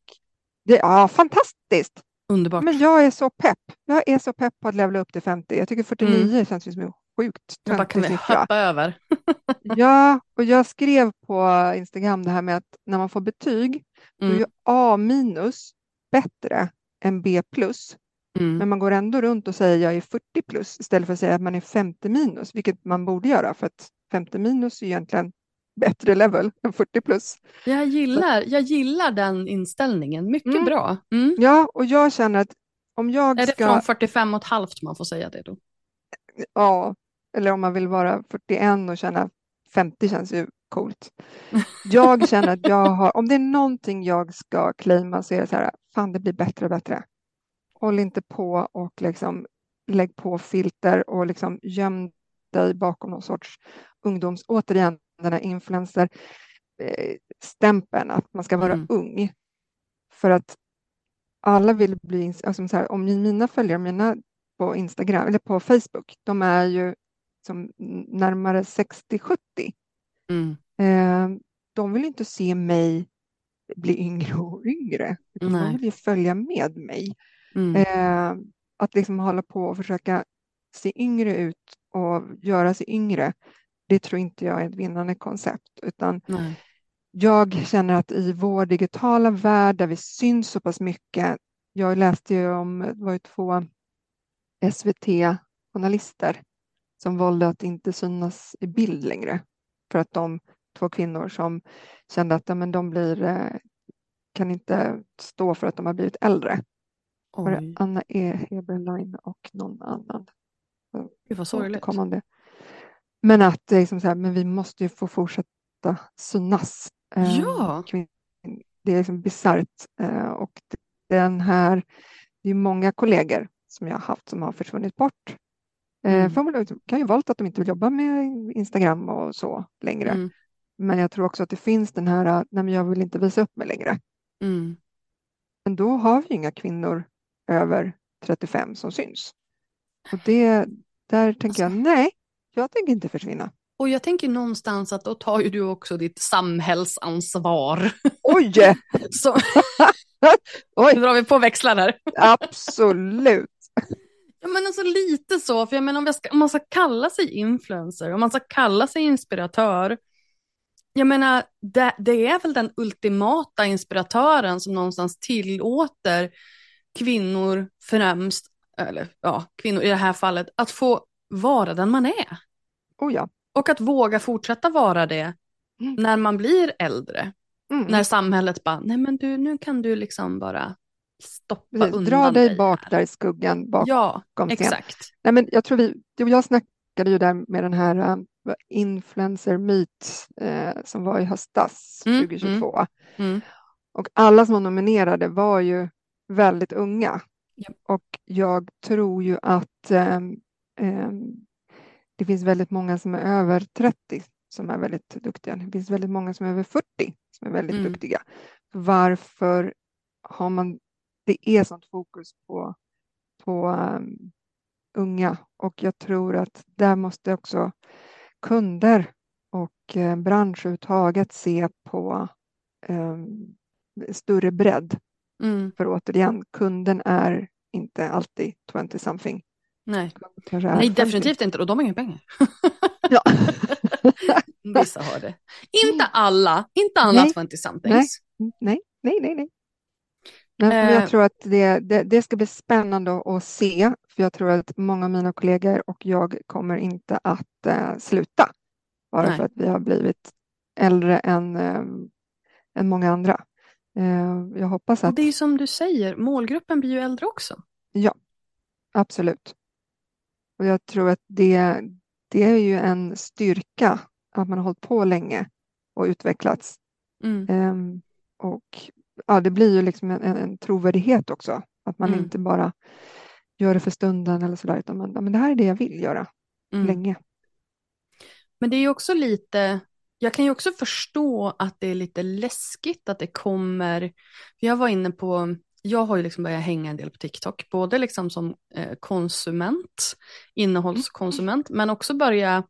det, ja, fantastiskt! Underbart. Men jag är så pepp. Jag är så pepp på att levla upp till 50. Jag tycker 49 mm. känns som en sjukt töntig siffra. hoppa över? ja, och jag skrev på Instagram det här med att när man får betyg, mm. då är A minus bättre än B plus. Mm. Men man går ändå runt och säger jag är 40 plus istället för att säga att man är 50 minus, vilket man borde göra för att 50 minus är egentligen bättre level än 40 plus. Jag gillar, jag gillar den inställningen, mycket mm. bra. Mm. Ja, och jag känner att om jag är ska... Är det från 45 och ett halvt man får säga det då? Ja, eller om man vill vara 41 och känna 50 känns ju coolt. Jag känner att jag har, om det är någonting jag ska claima så är det så här, fan det blir bättre och bättre håll inte på och liksom lägg på filter och liksom göm dig bakom någon sorts ungdoms, återigen den här influencer-stämpeln, att man ska vara mm. ung. För att alla vill bli, alltså så här, om mina följare, mina på Instagram eller på Facebook, de är ju som närmare 60-70. Mm. Eh, de vill inte se mig bli yngre och yngre, de vill ju följa med mig. Mm. Eh, att liksom hålla på och försöka se yngre ut och göra sig yngre, det tror inte jag är ett vinnande koncept, utan Nej. jag känner att i vår digitala värld där vi syns så pass mycket, jag läste ju om, det var ju två SVT-journalister som valde att inte synas i bild längre för att de två kvinnor som kände att ja, men de blir, eh, kan inte stå för att de har blivit äldre. Var det Anna E. Heberlein och någon annan? Gud vad sorgligt. Men att det är liksom så här, men vi måste ju få fortsätta synas. Eh, ja. Det är liksom bisarrt eh, och den här, det är många kollegor som jag har haft som har försvunnit bort. Mm. Förmodligen kan ju valt att de inte vill jobba med Instagram och så längre. Mm. Men jag tror också att det finns den här, nej men jag vill inte visa upp mig längre. Mm. Men då har vi inga kvinnor över 35 som syns. Och det, där tänker jag, nej, jag tänker inte försvinna. Och jag tänker någonstans att då tar ju du också ditt samhällsansvar. Oj! Så... Oj. Nu drar vi på växlar här. Absolut. Ja, men alltså lite så, för jag menar om, ska, om man ska kalla sig influencer, om man ska kalla sig inspiratör, jag menar, det, det, är väl den ultimata inspiratören som någonstans tillåter kvinnor främst, eller ja, kvinnor i det här fallet, att få vara den man är. Oh ja. Och att våga fortsätta vara det mm. när man blir äldre. Mm. När samhället bara, nej men du, nu kan du liksom bara stoppa Precis, undan Dra dig bak här. där i skuggan bakom Ja, exakt. Nej, men jag tror vi, jag snackade ju där med den här um, influencer meet uh, som var i höstas, mm, 2022. Mm, mm. Och alla som var nominerade var ju väldigt unga. Yep. Och jag tror ju att um, um, det finns väldigt många som är över 30 som är väldigt duktiga. Det finns väldigt många som är över 40 som är väldigt mm. duktiga. Varför har man det är sånt fokus på, på um, unga och jag tror att där måste också kunder och eh, bransch överhuvudtaget se på um, större bredd. Mm. För återigen, kunden är inte alltid 20 something. Nej, Nej definitivt inte och de har inga pengar. ja. Vissa har det. Inte alla, inte alla 20 somethings. Nej, nej, nej, nej. Men jag eh. tror att det, det, det, ska bli spännande att se, för jag tror att många av mina kollegor och jag kommer inte att uh, sluta, bara Nej. för att vi har blivit äldre än, uh, än många andra. Uh, jag hoppas att... Och det är som du säger, målgruppen blir ju äldre också. Ja, absolut. Och jag tror att det, det är ju en styrka att man har hållit på länge och utvecklats. Mm. Um, och ja, det blir ju liksom en, en trovärdighet också. Att man mm. inte bara gör det för stunden eller sådär, utan man, men det här är det jag vill göra mm. länge. Men det är ju också lite, jag kan ju också förstå att det är lite läskigt att det kommer, jag var inne på, jag har ju liksom börjat hänga en del på TikTok, både liksom som eh, konsument, innehållskonsument, mm. men också börja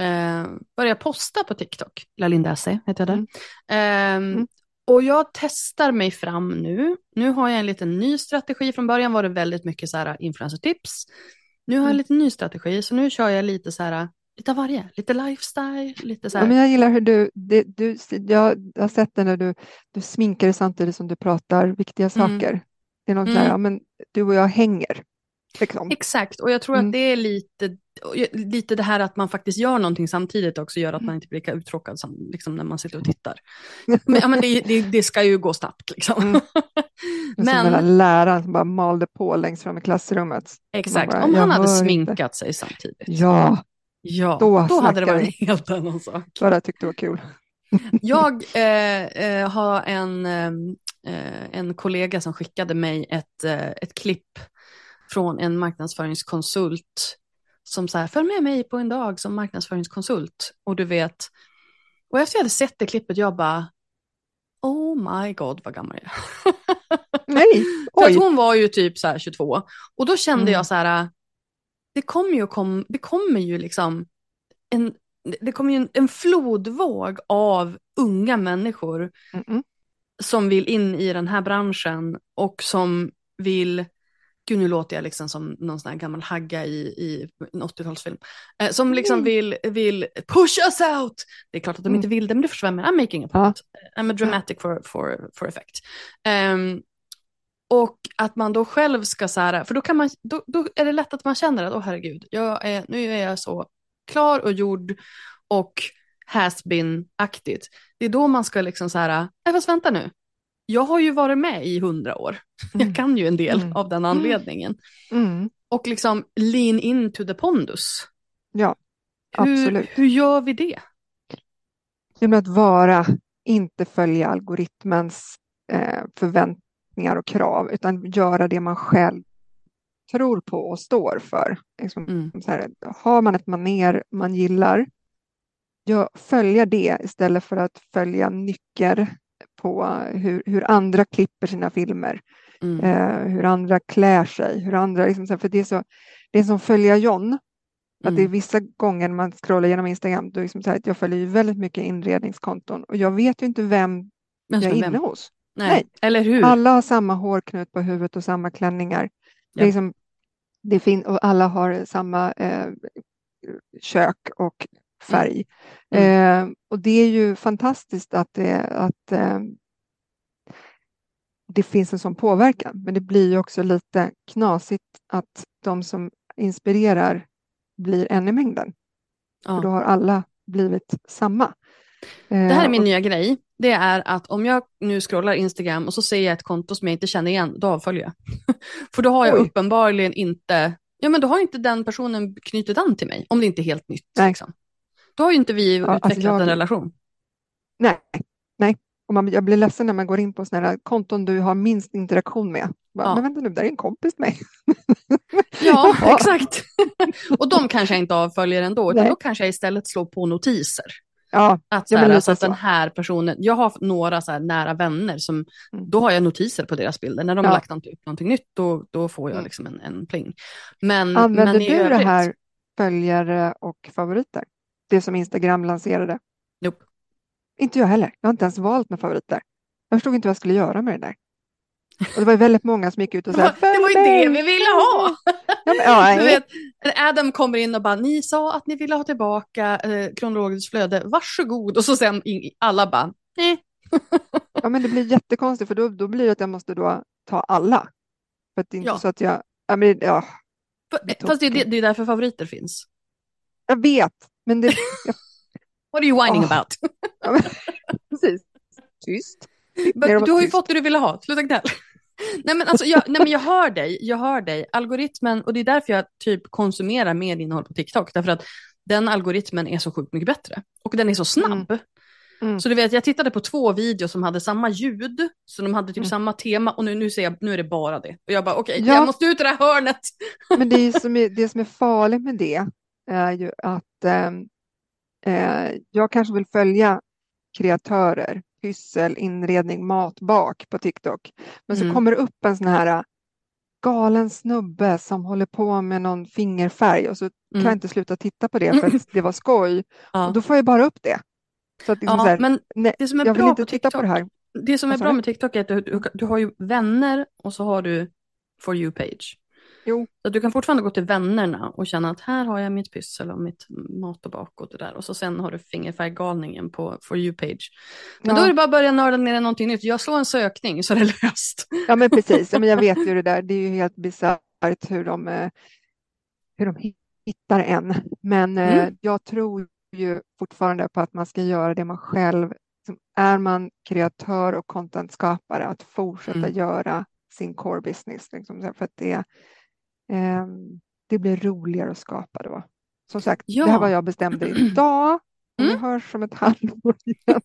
eh, börja posta på TikTok. Lalinda heter jag där. Mm. Eh, och jag testar mig fram nu. Nu har jag en liten ny strategi. Från början var det väldigt mycket så här influencer-tips. Nu har jag en mm. liten ny strategi, så nu kör jag lite så här, lite av varje. Lite lifestyle, lite så här. Ja, men jag gillar hur du, det, du, jag har sett det när du, du sminkar dig samtidigt som du pratar viktiga mm. saker. Mm. Det är något mm. här, ja, men du och jag hänger. Liksom. Exakt, och jag tror mm. att det är lite, lite det här att man faktiskt gör någonting samtidigt också gör att man inte blir lika uttråkad som liksom när man sitter och tittar. Men, ja, men det, det, det ska ju gå snabbt. Liksom. Mm. men, som läraren som bara malde på längst fram i klassrummet. Exakt, bara, om han hade sminkat inte. sig samtidigt. Ja, ja då, då hade det varit en helt annan sak. Då hade jag tyckt det var kul. jag eh, eh, har en, eh, en kollega som skickade mig ett, eh, ett klipp från en marknadsföringskonsult som så här, följ med mig på en dag som marknadsföringskonsult. Och du vet, och efter jag hade sett det klippet, jag bara, oh my god vad gammal jag är. Nej, För att oj. hon var ju typ så här 22. Och då kände Mm. jag så här, det kommer ju, kom, det kommer ju liksom en, det kommer ju en, en flodvåg av unga människor Mm-mm. som vill in i den här branschen och som vill, gud nu låter jag liksom som någon sån här gammal hagga i, i en 80-talsfilm, eh, som liksom Mm. vill, vill push us out. Det är klart att de Mm. inte vill det, men det försvinner. I'm making a Ja. point. I'm a dramatic for, for, for effect. Ehm, och att man då själv ska så här, för då, kan man, då, då är det lätt att man känner att åh herregud, jag är, nu är jag så klar och gjord och has been-aktigt. Det är då man ska liksom så här, nej fast vänta nu, jag har ju varit med i hundra år. Mm. Jag kan ju en del Mm. av den anledningen. Mm. Och liksom lean into the pondus. Ja, Hur, absolut. hur gör vi det? Genom att vara, inte följa algoritmens eh, förväntningar och krav, utan göra det man själv tror på och står för. Liksom, Mm. här, har man ett maner man gillar, ja, följa det istället för att följa nycker på hur, hur andra klipper sina filmer, Mm. eh, hur andra klär sig, hur andra, liksom, för det är, så, det är som följa John, att det är Mm. vissa gånger när man scrollar genom Instagram, då liksom så här jag följer ju väldigt mycket inredningskonton och jag vet ju inte vem jag är vem? inne hos. Nej. Nej. Eller hur? Alla har samma hårknut på huvudet och samma klänningar. Ja. liksom, det fin- och alla har samma eh, kök och färg. Mm. Eh, och det är ju fantastiskt att, det, att eh, det finns en sån påverkan. Men det blir ju också lite knasigt att de som inspirerar blir en i mängden. Ja. För då har alla blivit samma. Det här är Eh, min och- nya grej. Det är att om jag nu scrollar Instagram och så ser jag ett konto som jag inte känner igen, då avföljer jag. För då har jag Oj. uppenbarligen inte, ja men då har inte den personen knutit an till mig, om det inte är helt nytt. Nej. Liksom. Då har ju inte vi alltså utvecklat jag- en relation. Nej, nej. Och man, jag blir ledsen när man går in på sådana här konton du har minst interaktion med. Bara, Ja. Men vänta nu, där är en kompis med. Ja, exakt. och de kanske jag inte avföljer ändå, utan Nej. då kanske jag istället slår på notiser. Ja, Att, så här, alltså att den här personen, jag har några så här nära vänner som, Mm. då har jag notiser på deras bilder. När de Ja. har lagt något, upp någonting nytt, då, då får jag Mm. liksom en, en pling. Men, använder men du det övrigt, här följare och favoriter? Det som Instagram lanserade? Nope. Inte jag heller. Jag har inte ens valt med favoriter. Jag förstod inte vad jag skulle göra med det där. Och det var väldigt många som gick ut och Det sa det var ju det vi ville ha! Ja, men, ja, Du nej. vet, Adam kommer in och bara, ni sa att ni ville ha tillbaka eh, kronologiskt flöde, varsågod. Och så sen in, alla bara, eh. ja, men det blir jättekonstigt för då, då blir det att jag måste då ta alla. För att det är inte Ja. så att jag... Ja, men, ja, F- Fast det är, det, det är därför favoriter finns. jag vet, men det... What are you whining Åh. about? Ja, men, precis. Tyst. Det du har ju fått det du ville ha, sluta gnäll. Nej, men alltså, jag, nej men jag hör dig, jag hör dig. Algoritmen, och det är därför jag typ konsumerar mer innehåll på TikTok, därför att den algoritmen är så sjukt mycket bättre. Och den är så snabb. Mm. Så du vet, jag tittade på två videos som hade samma ljud, så de hade typ Mm. samma tema och nu, nu ser jag, nu är det bara det. Och jag bara, okej, Ja. jag måste ut i det här hörnet. Men det, är som är, det som är farligt med det är ju att ehm, eh, jag kanske vill följa kreatörer, pyssel, inredning, mat, bak på TikTok. Men så Mm. kommer det upp en sån här äh, galen snubbe som håller på med någon fingerfärg och så kan jag Mm. inte sluta titta på det för att det var skoj. Ja. Och då får jag bara upp det. Så att liksom så Ja, här, men nej, det som är jag vill bra inte på titta TikTok, på det här. det som är bra med TikTok är att du, du, du har ju vänner och så har du For you-page. Jo. Så att du kan fortfarande gå till vännerna och känna att här har jag mitt pyssel och mitt mat och bak och det där. Och så sen har du fingerfärggalningen på For you-page. Men Ja. då är det bara att börja nörda ner i någonting nytt. Jag slår en sökning så är det löst. Ja, men precis. Ja, men jag vet ju det där. Det är ju helt bisarrt hur de, eh, hur de hittar en. Men eh, Mm. jag tror ju fortfarande på att man ska göra det man själv... Är man kreatör och contentskapare, att fortsätta Mm. göra sin core business. Liksom, för att det, det blir roligare att skapa då. Som sagt, Ja. det här var jag bestämde idag. Och vi Mm. hörs om ett halvår igen.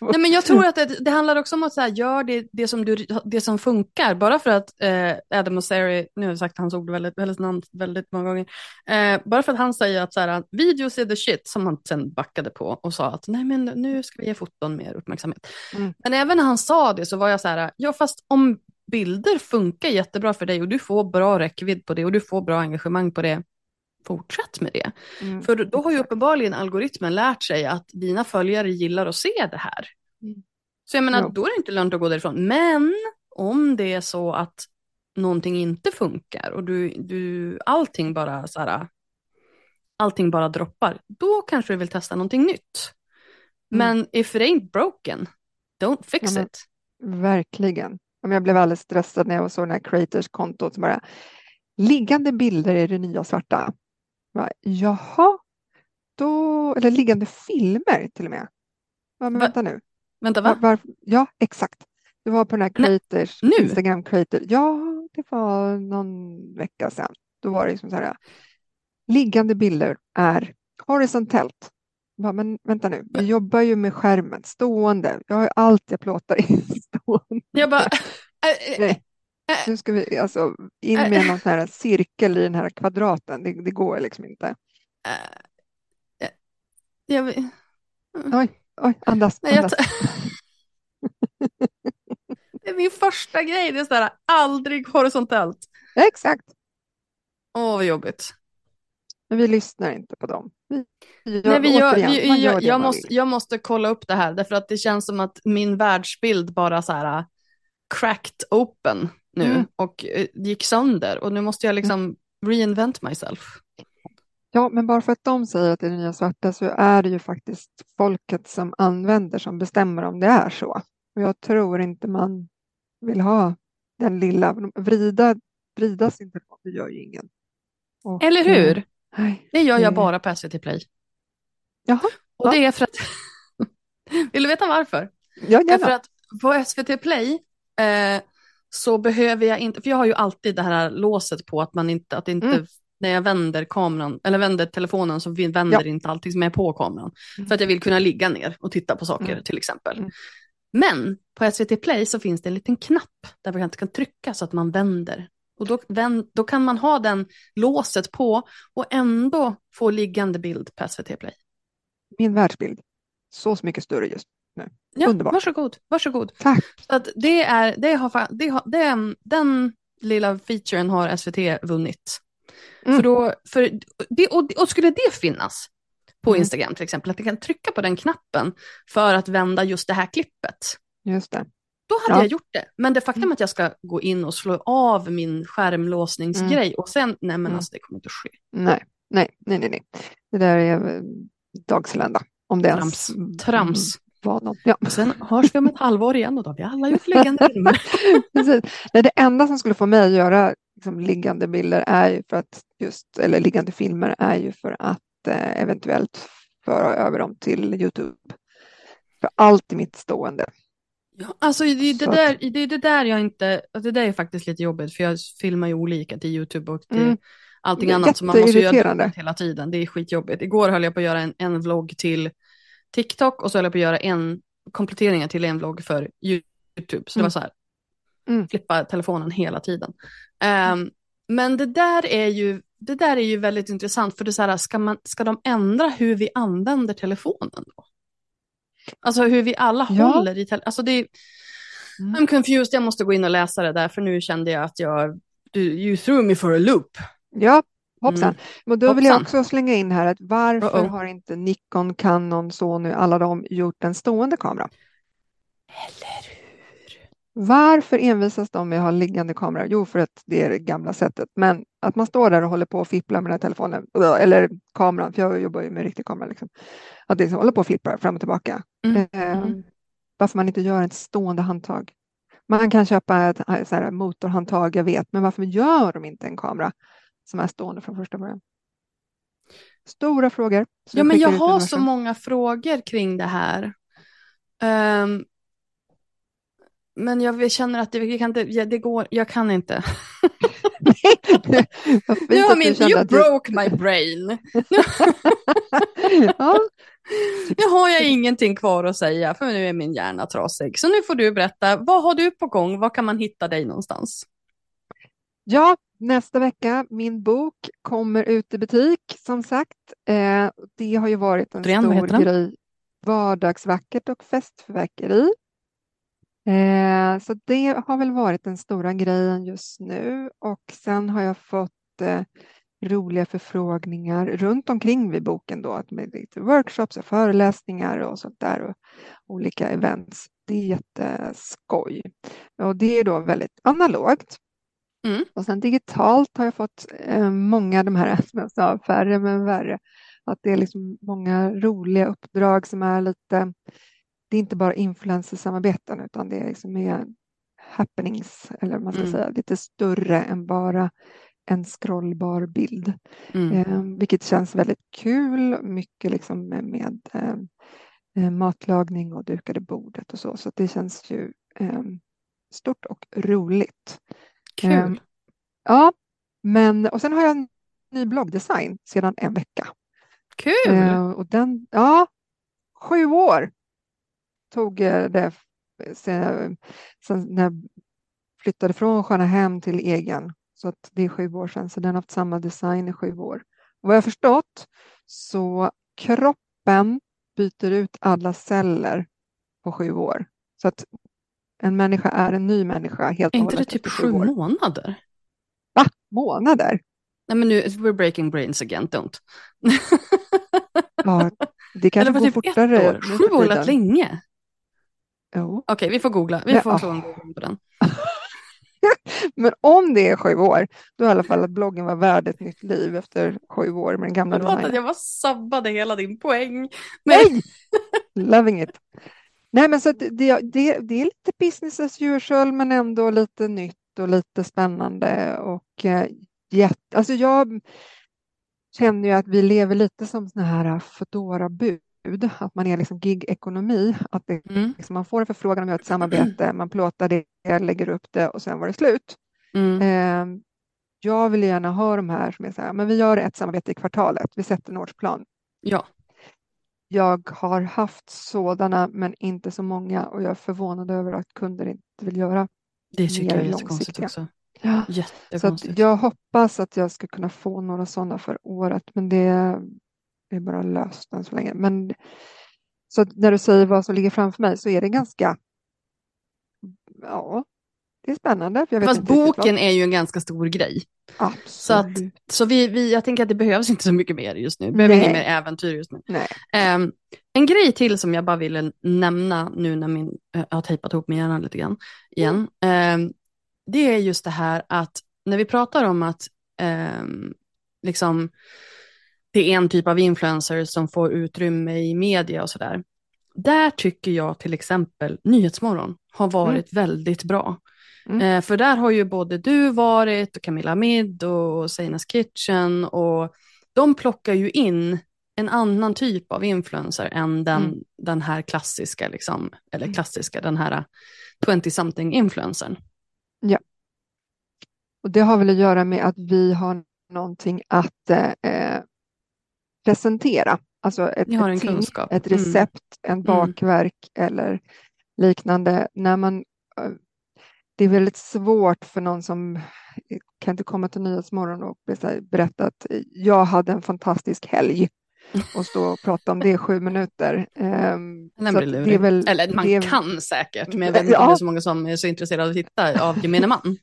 Nej, men jag tror att det, det handlar också om att så här, gör det, det, som du, det som funkar. Bara för att eh, Adam Mosseri, nu har jag sagt hans ord väldigt, väldigt, väldigt många gånger, eh, bara för att han säger att så här, videos är the shit, som han sen backade på och sa att nej men nu ska vi ge foton mer uppmärksamhet. Mm. Men även när han sa det så var jag så här, ja fast om bilder funkar jättebra för dig och du får bra räckvidd på det och du får bra engagemang på det, fortsätt med det. Mm. För då har ju uppenbarligen algoritmen lärt sig att dina följare gillar att se det här. Mm. Så jag menar, Ja. då är det inte lönt att gå därifrån. Men om det är så att någonting inte funkar och du, du allting bara så här, allting bara droppar, då kanske du vill testa någonting nytt. Men if it ain't broken, don't fix Mm. Ja, men- it. Verkligen. Jag blev alldeles stressad när jag såg den här creators kontot. som Bara, liggande bilder är det nya svarta. Jag Bara, Jaha, då, eller liggande filmer till och med. Ja, men Va? vänta nu. Vänta, Var, va? var, ja, exakt. Det var på den här Nej, creators, nu? Instagram creator. Ja, det var någon vecka sedan. Då var det liksom så här. Liggande bilder är horisontellt. Bara, men vänta nu, vi jobbar ju med skärmen stående. Jag har ju allt jag plåtar in stående. Jag bara... äh, äh, Nej. äh, Nu ska vi alltså in Äh. med någon sån här cirkel i den här kvadraten. Det, det går liksom inte. äh, jag, vet- Oj, andas, nej, andas. det är min första grej, det är sådär aldrig horisontellt. Exakt. Åh, vad jobbigt. Men vi lyssnar inte på dem. Vi, vi Nej, vi gör, återigen, vi, man vi, gör jag, måste, vill. jag måste kolla upp det här, därför att det känns som att min världsbild bara så här cracked open nu Mm. och eh, gick sönder och nu måste jag liksom reinvent myself. Ja, men bara för att de säger att det är det nya svarta så är det ju faktiskt folket som använder som bestämmer om det är så. Och jag tror inte man vill ha den lilla, vrida, vrida sin telefon, det gör ju ingen. Och, Eller eh, hur? Nej. Det gör jag bara på SVT Play. Jaha, Och det är för att... Vill du veta varför? ja, Därför gärna. att på SVT Play eh, så behöver jag inte, för jag har ju alltid det här låset på att man inte, att inte Mm. när jag vänder kameran, eller vänder telefonen så vänder inte allting som är på kameran. Mm. För att jag vill kunna ligga ner och titta på saker Mm. till exempel. Mm. Men på SVT Play så finns det en liten knapp där man kan trycka så att man vänder. Och då, då kan man ha den låset på och ändå få liggande bild på SVT Play. Min världsbild, så mycket större just nu. Ja, Underbart. varsågod, varsågod. Tack. Så att det är, det har, det har, den, den lilla featuren har SVT vunnit. Mm. För då, för det, och, och skulle det finnas på Mm. Instagram till exempel, att du kan trycka på den knappen för att vända just det här klippet. Just det. Då hade Ja. jag gjort det. Men det faktum Mm. att jag ska gå in och slå av min skärmlåsningsgrej och sen, nej men Mm. alltså det kommer inte att ske. Nej, nej, nej, nej, nej. Det där är eh, dagslända. Om det ens Trams. Något. Ja, Och sen hörs vi om ett halvår igen och då har vi alla gjort liggande precis. Nej, det enda som skulle få mig att göra liksom, liggande bilder är ju för att just, eller liggande filmer är ju för att eh, eventuellt föra över dem till Youtube. För allt i mitt stående. Ja, alltså det, är det, där, det är det där jag inte, alltså, det där är faktiskt lite jobbigt för jag filmar ju olika till YouTube och till Mm. allting annat så man måste göra hela tiden. Det är skitjobbigt. Igår höll jag på att göra en, en vlogg till TikTok och så höll jag på att göra en kompletteringar till en vlogg för YouTube. Så det Mm. var så här, Mm. flippa telefonen hela tiden. Ehm, men det där är ju det där är ju väldigt intressant för det är så här, ska, man, ska de ändra hur vi använder telefonen då? Alltså hur vi alla Ja. håller i telefonen. Alltså det är, Mm. I'm confused, jag måste gå in och läsa det där för nu kände jag att jag, du, you threw me for a loop. Ja, hoppsan. Mm. Men då vill jag Hoppsan. också slänga in här att varför Uh-oh. har inte Nikon, Canon, Sony, alla de gjort en stående kamera? Eller hur? Varför envisas de med att ha liggande kamera? Jo, för att det är det gamla sättet. Men att man står där och håller på och fipplar med den här telefonen, eller kameran, för jag jobbar ju med riktig kamera, liksom. att det liksom håller på och flippar fram och tillbaka. Mm. Eh, Mm. Varför man inte gör ett stående handtag. Man kan köpa ett eh, så här, motorhandtag, jag vet, men varför gör de inte en kamera som är stående från första början? Stora frågor. Ja, men jag har så många frågor kring det här. Ehm, men jag känner att det, jag kan inte, det går, jag kan inte. Nu har du min, you broke my brain. ja, Nu har jag ingenting kvar att säga för nu är min hjärna trasig. Så nu får du berätta, vad har du på gång? Var kan man hitta dig någonstans? Ja, nästa vecka, min bok kommer ut i butik som sagt. Eh, det har ju varit en vad stor grej. Vardagsvackert och festförverkeri. Eh, så det har väl varit den stora grejen just nu och sen har jag fått eh, roliga förfrågningar runt omkring vid boken då, med lite workshops och föreläsningar och sånt där och olika events. Det är jätteskoj. Och det är då väldigt analogt. Mm. Och sen digitalt har jag fått eh, många de här, som jag sa, färre men värre. Att det är liksom många roliga uppdrag som är lite, det är inte bara influencersamarbeten utan det är liksom mer happenings, eller vad man ska Mm. säga, lite större än bara en scrollbar bild. Mm. Eh, vilket känns väldigt kul, mycket liksom med, med eh, eh, matlagning och dukade bordet och så. Så det känns ju eh, stort och roligt. Kul. Ehm, Ja, men och sen har jag en ny bloggdesign sedan en vecka. Kul! Eh, och den, ja, sju år tog eh, det sen, sen när jag flyttade från Sköna Hem till egen. Så att det är sju år sedan, så den har haft samma design i sju år. Och vad jag förstått så kroppen byter ut alla celler på sju år. Så att en människa är en ny människa helt är inte det typ sju år. månader? Va? Månader? Nej men nu, we're breaking brains again, don't. Ja, det Eller kanske var går typ fortare ett år? Sju år lät länge. Okej, vi får googla. Vi Ja, får slå en på den. Men om det är sju år, då är i alla fall att bloggen var värd ett nytt liv efter sju år med den gamla Förlåt att jag bara sabbade hela din poäng. Men, Nej! Loving it. Nej, men så det, det, det är lite business as usual, men ändå lite nytt och lite spännande och eh, jätte, alltså jag känner ju att vi lever lite som såna här Foodora-bud, att man är liksom gig-ekonomi, att det, Mm, liksom, man får en förfrågan om att ett samarbete, man plåtar det, lägger upp det och sen var det slut. mm, Eh, jag vill gärna ha de här som är så här, men vi gör ett samarbete i kvartalet, vi sätter en årsplan. ja, Jag har haft sådana, men inte så många och jag är förvånad över att kunder inte vill göra. det tycker jag är jättekonstigt också. Ja. Så Jättekonstigt. att jag hoppas att jag ska kunna få några sådana för året, men det är bara löst än så länge. Men så när du säger vad som ligger framför mig så är det ganska, ja, det är spännande. För Fast boken är ju en ganska stor grej. vad. Så att- Absolut. Så vi, vi, jag tänker att det behövs inte så mycket mer just nu. Det behöver inget mer äventyr just nu. Ehm, en grej till som jag bara ville nämna nu när min, eh, jag har tejpat ihop min hjärna lite grann igen. Ehm, det är just det här att när vi pratar om att ehm, liksom, det är en typ av influencer som får utrymme i media och sådär. Där tycker jag till exempel Nyhetsmorgon har varit väldigt bra. Mm. Eh, för där har ju både du varit och Camilla Midd och Seinas Kitchen och de plockar ju in en annan typ av influencer än den, Mm. den här klassiska, liksom, eller klassiska, den här 20-something influencern. Och det har väl att göra med att vi har någonting att eh, presentera. Alltså ett, Ni har en ett ting, kunskap. ett Mm. recept, en bakverk eller liknande. När man, eh, det är väldigt svårt för någon som kan inte komma till Nyhetsmorgon och berätta att jag hade en fantastisk helg och stå och prata om det i sju minuter. Ehm, Den så blir det är väl- eller man det kan säkert, men jag vet inte om Ja. det är så många som är så intresserade av att titta av gemene man.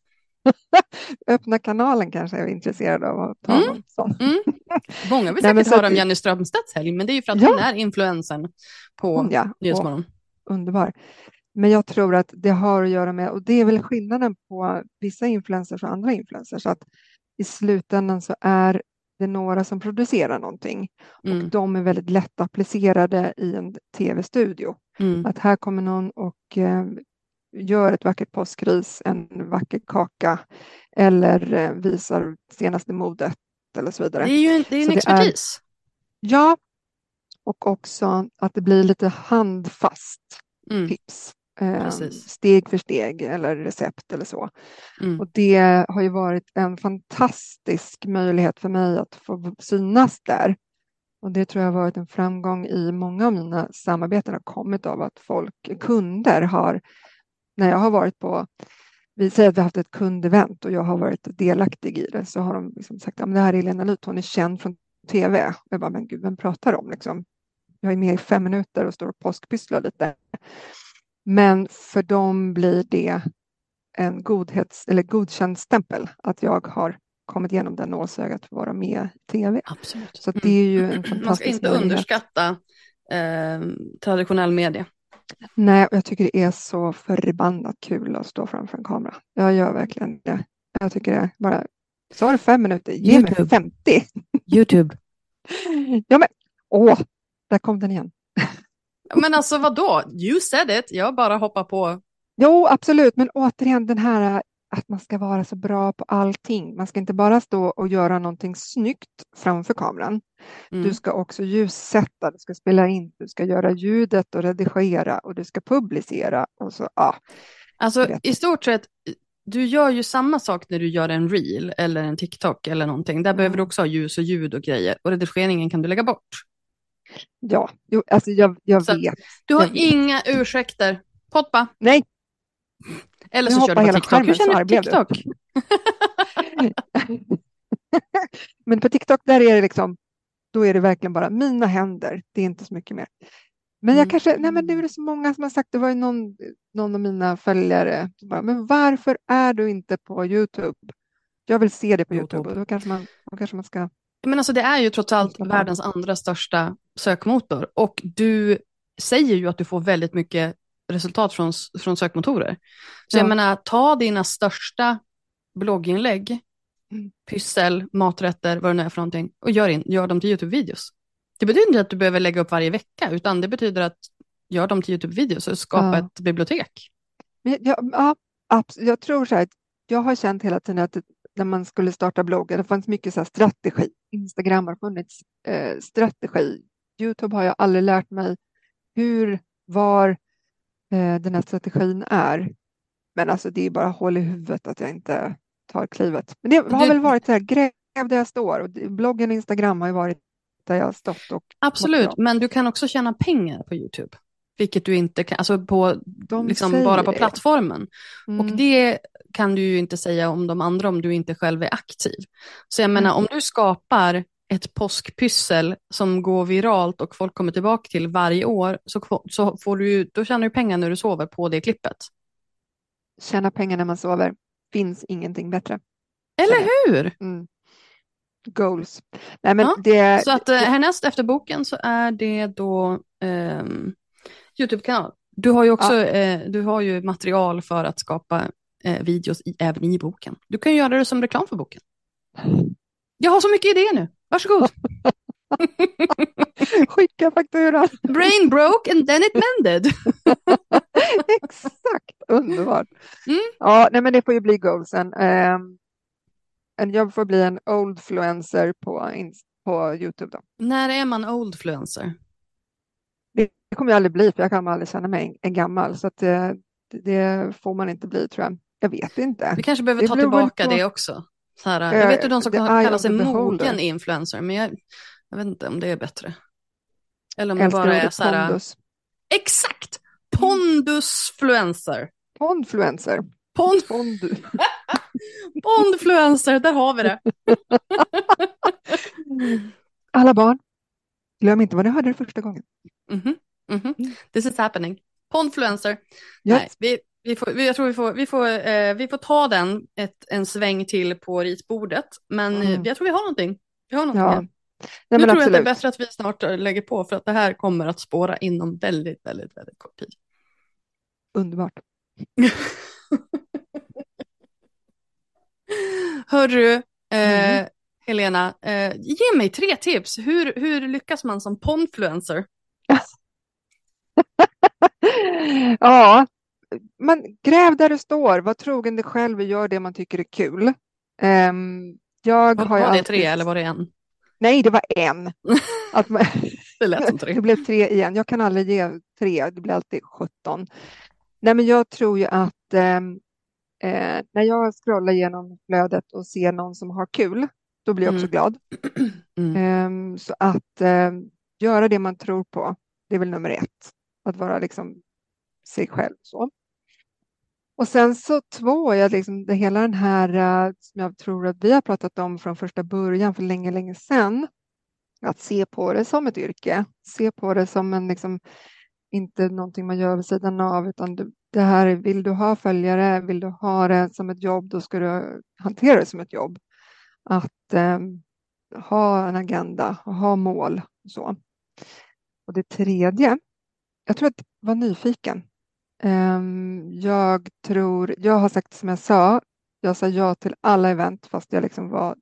Öppna kanalen kanske jag är intresserad av att ta Mm. sån. Mm. Många vill säkert höra om Jenny Strömstedts helg, men det är ju för att Ja. hon är influensen på Ja, Nyhetsmorgon. underbar. Men jag tror att det har att göra med, och det är väl skillnaden på vissa influencers och andra influencers, att i slutändan så är det några som producerar någonting Mm. och de är väldigt lätt applicerade i en tv-studio. Mm. Att här kommer någon och eh, gör ett vackert påskris, en vacker kaka eller eh, visar senaste modet eller så vidare. Det är ju en, det är en Så det är- expertis. Ja, och också att det blir lite handfast Mm. tips. Eh, Precis. steg för steg eller recept eller så. Mm. Och det har ju varit en fantastisk möjlighet för mig att få synas där. Och det tror jag har varit en framgång i många av mina samarbeten har kommit av att folk, kunder har, när jag har varit på, vi säger att vi har haft ett kundevent och jag har varit delaktig i det, så har de liksom sagt att det här är Elena Lut, hon är känd från tv. Jag bara, men gud, vem pratar om liksom? Jag är med i fem minuter och står och påskpysslar lite. Men för dem blir det en godhets eller godkänd stämpel att jag har kommit igenom den nålsögat för att vara med i tv. Absolut. Så det är ju en Mm. fantastisk Man ska inte möjlighet. underskatta eh, traditionell media. Nej, jag tycker det är så förbannat kul att stå framför en kamera. Jag gör verkligen det. Jag tycker det. Bara, sa du fem minuter? Ge mig YouTube. 50. Youtube. Ja, men åh, där kom den igen. Men alltså vadå? You said it. Jag bara hoppar på. Jo, absolut, men återigen den här äh, att man ska vara så bra på allting. Man ska inte bara stå och göra någonting snyggt framför kameran. Mm. Du ska också ljussätta, du ska spela in, du ska göra ljudet och redigera och du ska publicera. Och så, ja. Alltså i stort sett, du gör ju samma sak när du gör en reel eller en TikTok eller någonting. Där behöver du Mm. också ha ljus och ljud och grejer. Och redigeringen kan du lägga bort. Ja, jo, alltså jag, jag Så vet. Du har Jag vet. inga ursäkter. Poppa. Nej, Eller Nu så kör du på TikTok. Hur skärmen, så känner du. TikTok? men på TikTok där är det liksom, då är det verkligen bara mina händer. Det är inte så mycket mer. Men jag Mm. kanske, nej men det är det så många som har sagt, det var ju någon, någon av mina följare som bara, men varför är du inte på Youtube? Jag vill se det på YouTube. Och då kanske man, då kanske man ska, Men alltså det är ju trots allt världens andra största sökmotor. Och du säger ju att du får väldigt mycket resultat från, från sökmotorer. Så jag Ja. menar, ta dina största blogginlägg, Mm. pyssel, maträtter, vad det nu är för någonting, och gör, in, gör dem till YouTube-videos. Det betyder inte att du behöver lägga upp varje vecka, utan det betyder att gör dem till YouTube-videos och skapa Ja. ett bibliotek. Jag, ja, jag tror så här, jag har känt hela tiden att när man skulle starta bloggen, det fanns mycket så här strategi. Instagram har funnits eh, strategi. Youtube har jag aldrig lärt mig hur, var eh, den här strategin är. Men alltså det är bara hål i huvudet att jag inte tar klivet. Men det har Det- väl varit så här, gräv där jag står. Och bloggen och Instagram har ju varit där jag har stått. Och Absolut, men du kan också tjäna pengar på YouTube. Vilket du inte kan, alltså på, de liksom bara på det. plattformen. Mm. Och det kan du ju inte säga om de andra om du inte själv är aktiv. Så jag menar, Mm. om du skapar ett påskpyssel som går viralt och folk kommer tillbaka till varje år, så, så får du, då tjänar du pengar när du sover på det klippet. Tjäna pengar när man sover. Finns ingenting bättre. Eller hur? Mm. Goals. Nej, men Ja, det, Så att eh, härnäst efter boken så är det då ehm, YouTube-kanal. Du har ju också eh, du har ju material för att skapa eh, videos i, även i boken. Du kan ju göra det som reklam för boken. Jag har så mycket idéer nu. Varsågod. skicka fakturan. Brain broke and then it mended. Exakt, underbart. Mm. Ja, nej, men det får ju bli goalsen. Um, jag får bli en oldfluencer på, på Youtube. Då. När är man oldfluencer? Det kommer jag aldrig bli, för jag kan aldrig känna mig en, gammal. Så att, eh, det, får man inte bli, tror jag. Jag vet inte. Vi kanske behöver Det ta tillbaka på- det också. Så här, Eh, jag vet ju de som the kan eye kalla of sig mogen influencer, men jag, jag vet inte om det är bättre. Eller om det bara är så här, pondus. exakt, pondusfluencer. Pondfluencer. Pond, Pondu. pondfluencer, där har vi det. Alla barn, glöm inte vad ni hörde det första gången. Mhm, mhm. This is happening. Pondfluencer. Ja. Nej, vi, vi får, jag tror vi får, vi får, eh, vi får ta den ett, en sväng till på ritbordet. Men eh, Mm. jag tror vi har någonting. Vi har någonting Ja. här. Nej, nu tror jag att det är absolut. bättre att vi snart eh, lägger på för att det här kommer att spåra inom väldigt, väldigt, väldigt kort tid. Underbart. Hörru, eh, Mm. Helena, eh, ge mig tre tips. Hur, hur lyckas man som pondfluencer? ja, man gräv där du står. Var trogen dig själv och gör det man tycker är kul. Ehm, jag Var, har var det alltid... tre eller var det en? Nej, det var en. Att man... Det lät som tre. det blev tre igen. Jag kan aldrig ge tre. Det blir alltid 17. Nej, men jag tror ju att ehm, eh, när jag scrollar igenom flödet och ser någon som har kul, då blir jag också Mm. glad. Mm. Ehm, så att ehm, göra det man tror på, det är väl nummer ett. Att vara liksom sig själv. Så. Och sen så två, jag liksom, det hela den här eh, som jag tror att vi har pratat om från första början för länge, länge sedan. Att se på det som ett yrke, se på det som en liksom, inte någonting man gör vid sidan av, utan du, det här vill du ha följare, vill du ha det som ett jobb, då ska du hantera det som ett jobb. Att eh, ha en agenda och ha mål. Och så. Och det tredje, jag tror att vara nyfiken. Ehm, jag tror, jag har sagt som jag sa, jag sa ja till alla event fast jag liksom var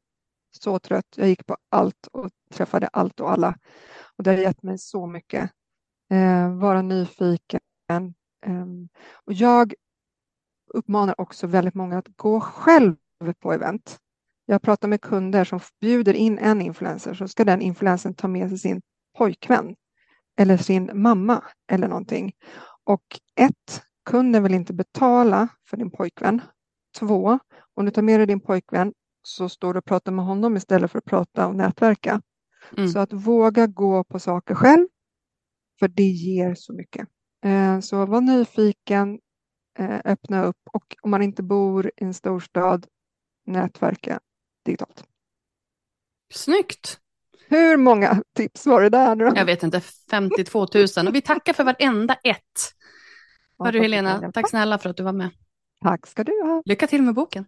så trött. Jag gick på allt och träffade allt och alla. Och det har gett mig så mycket. Eh, vara nyfiken. Eh, och jag uppmanar också väldigt många att gå själv på event. Jag pratar med kunder som bjuder in en influencer så ska den influencern ta med sig sin pojkvän eller sin mamma eller någonting. Och ett, kunden vill inte betala för din pojkvän. Två, om du tar med dig din pojkvän så står du och pratar med honom istället för att prata och nätverka. Mm. Så att våga gå på saker själv, för det ger så mycket. Eh, så var nyfiken, eh, öppna upp och om man inte bor i en storstad, nätverka digitalt. Snyggt! Hur många tips var det där? Jag vet inte, 52 000. Och vi tackar för varenda ett. Ja, du Helena, tack snälla för att du var med. Tack ska du ha. Lycka till med boken.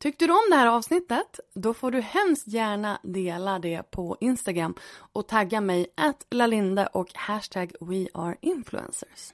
Tyckte du om det här avsnittet? Då får du hemskt gärna dela det på Instagram och tagga mig att lalinde och hashtag weareinfluencers.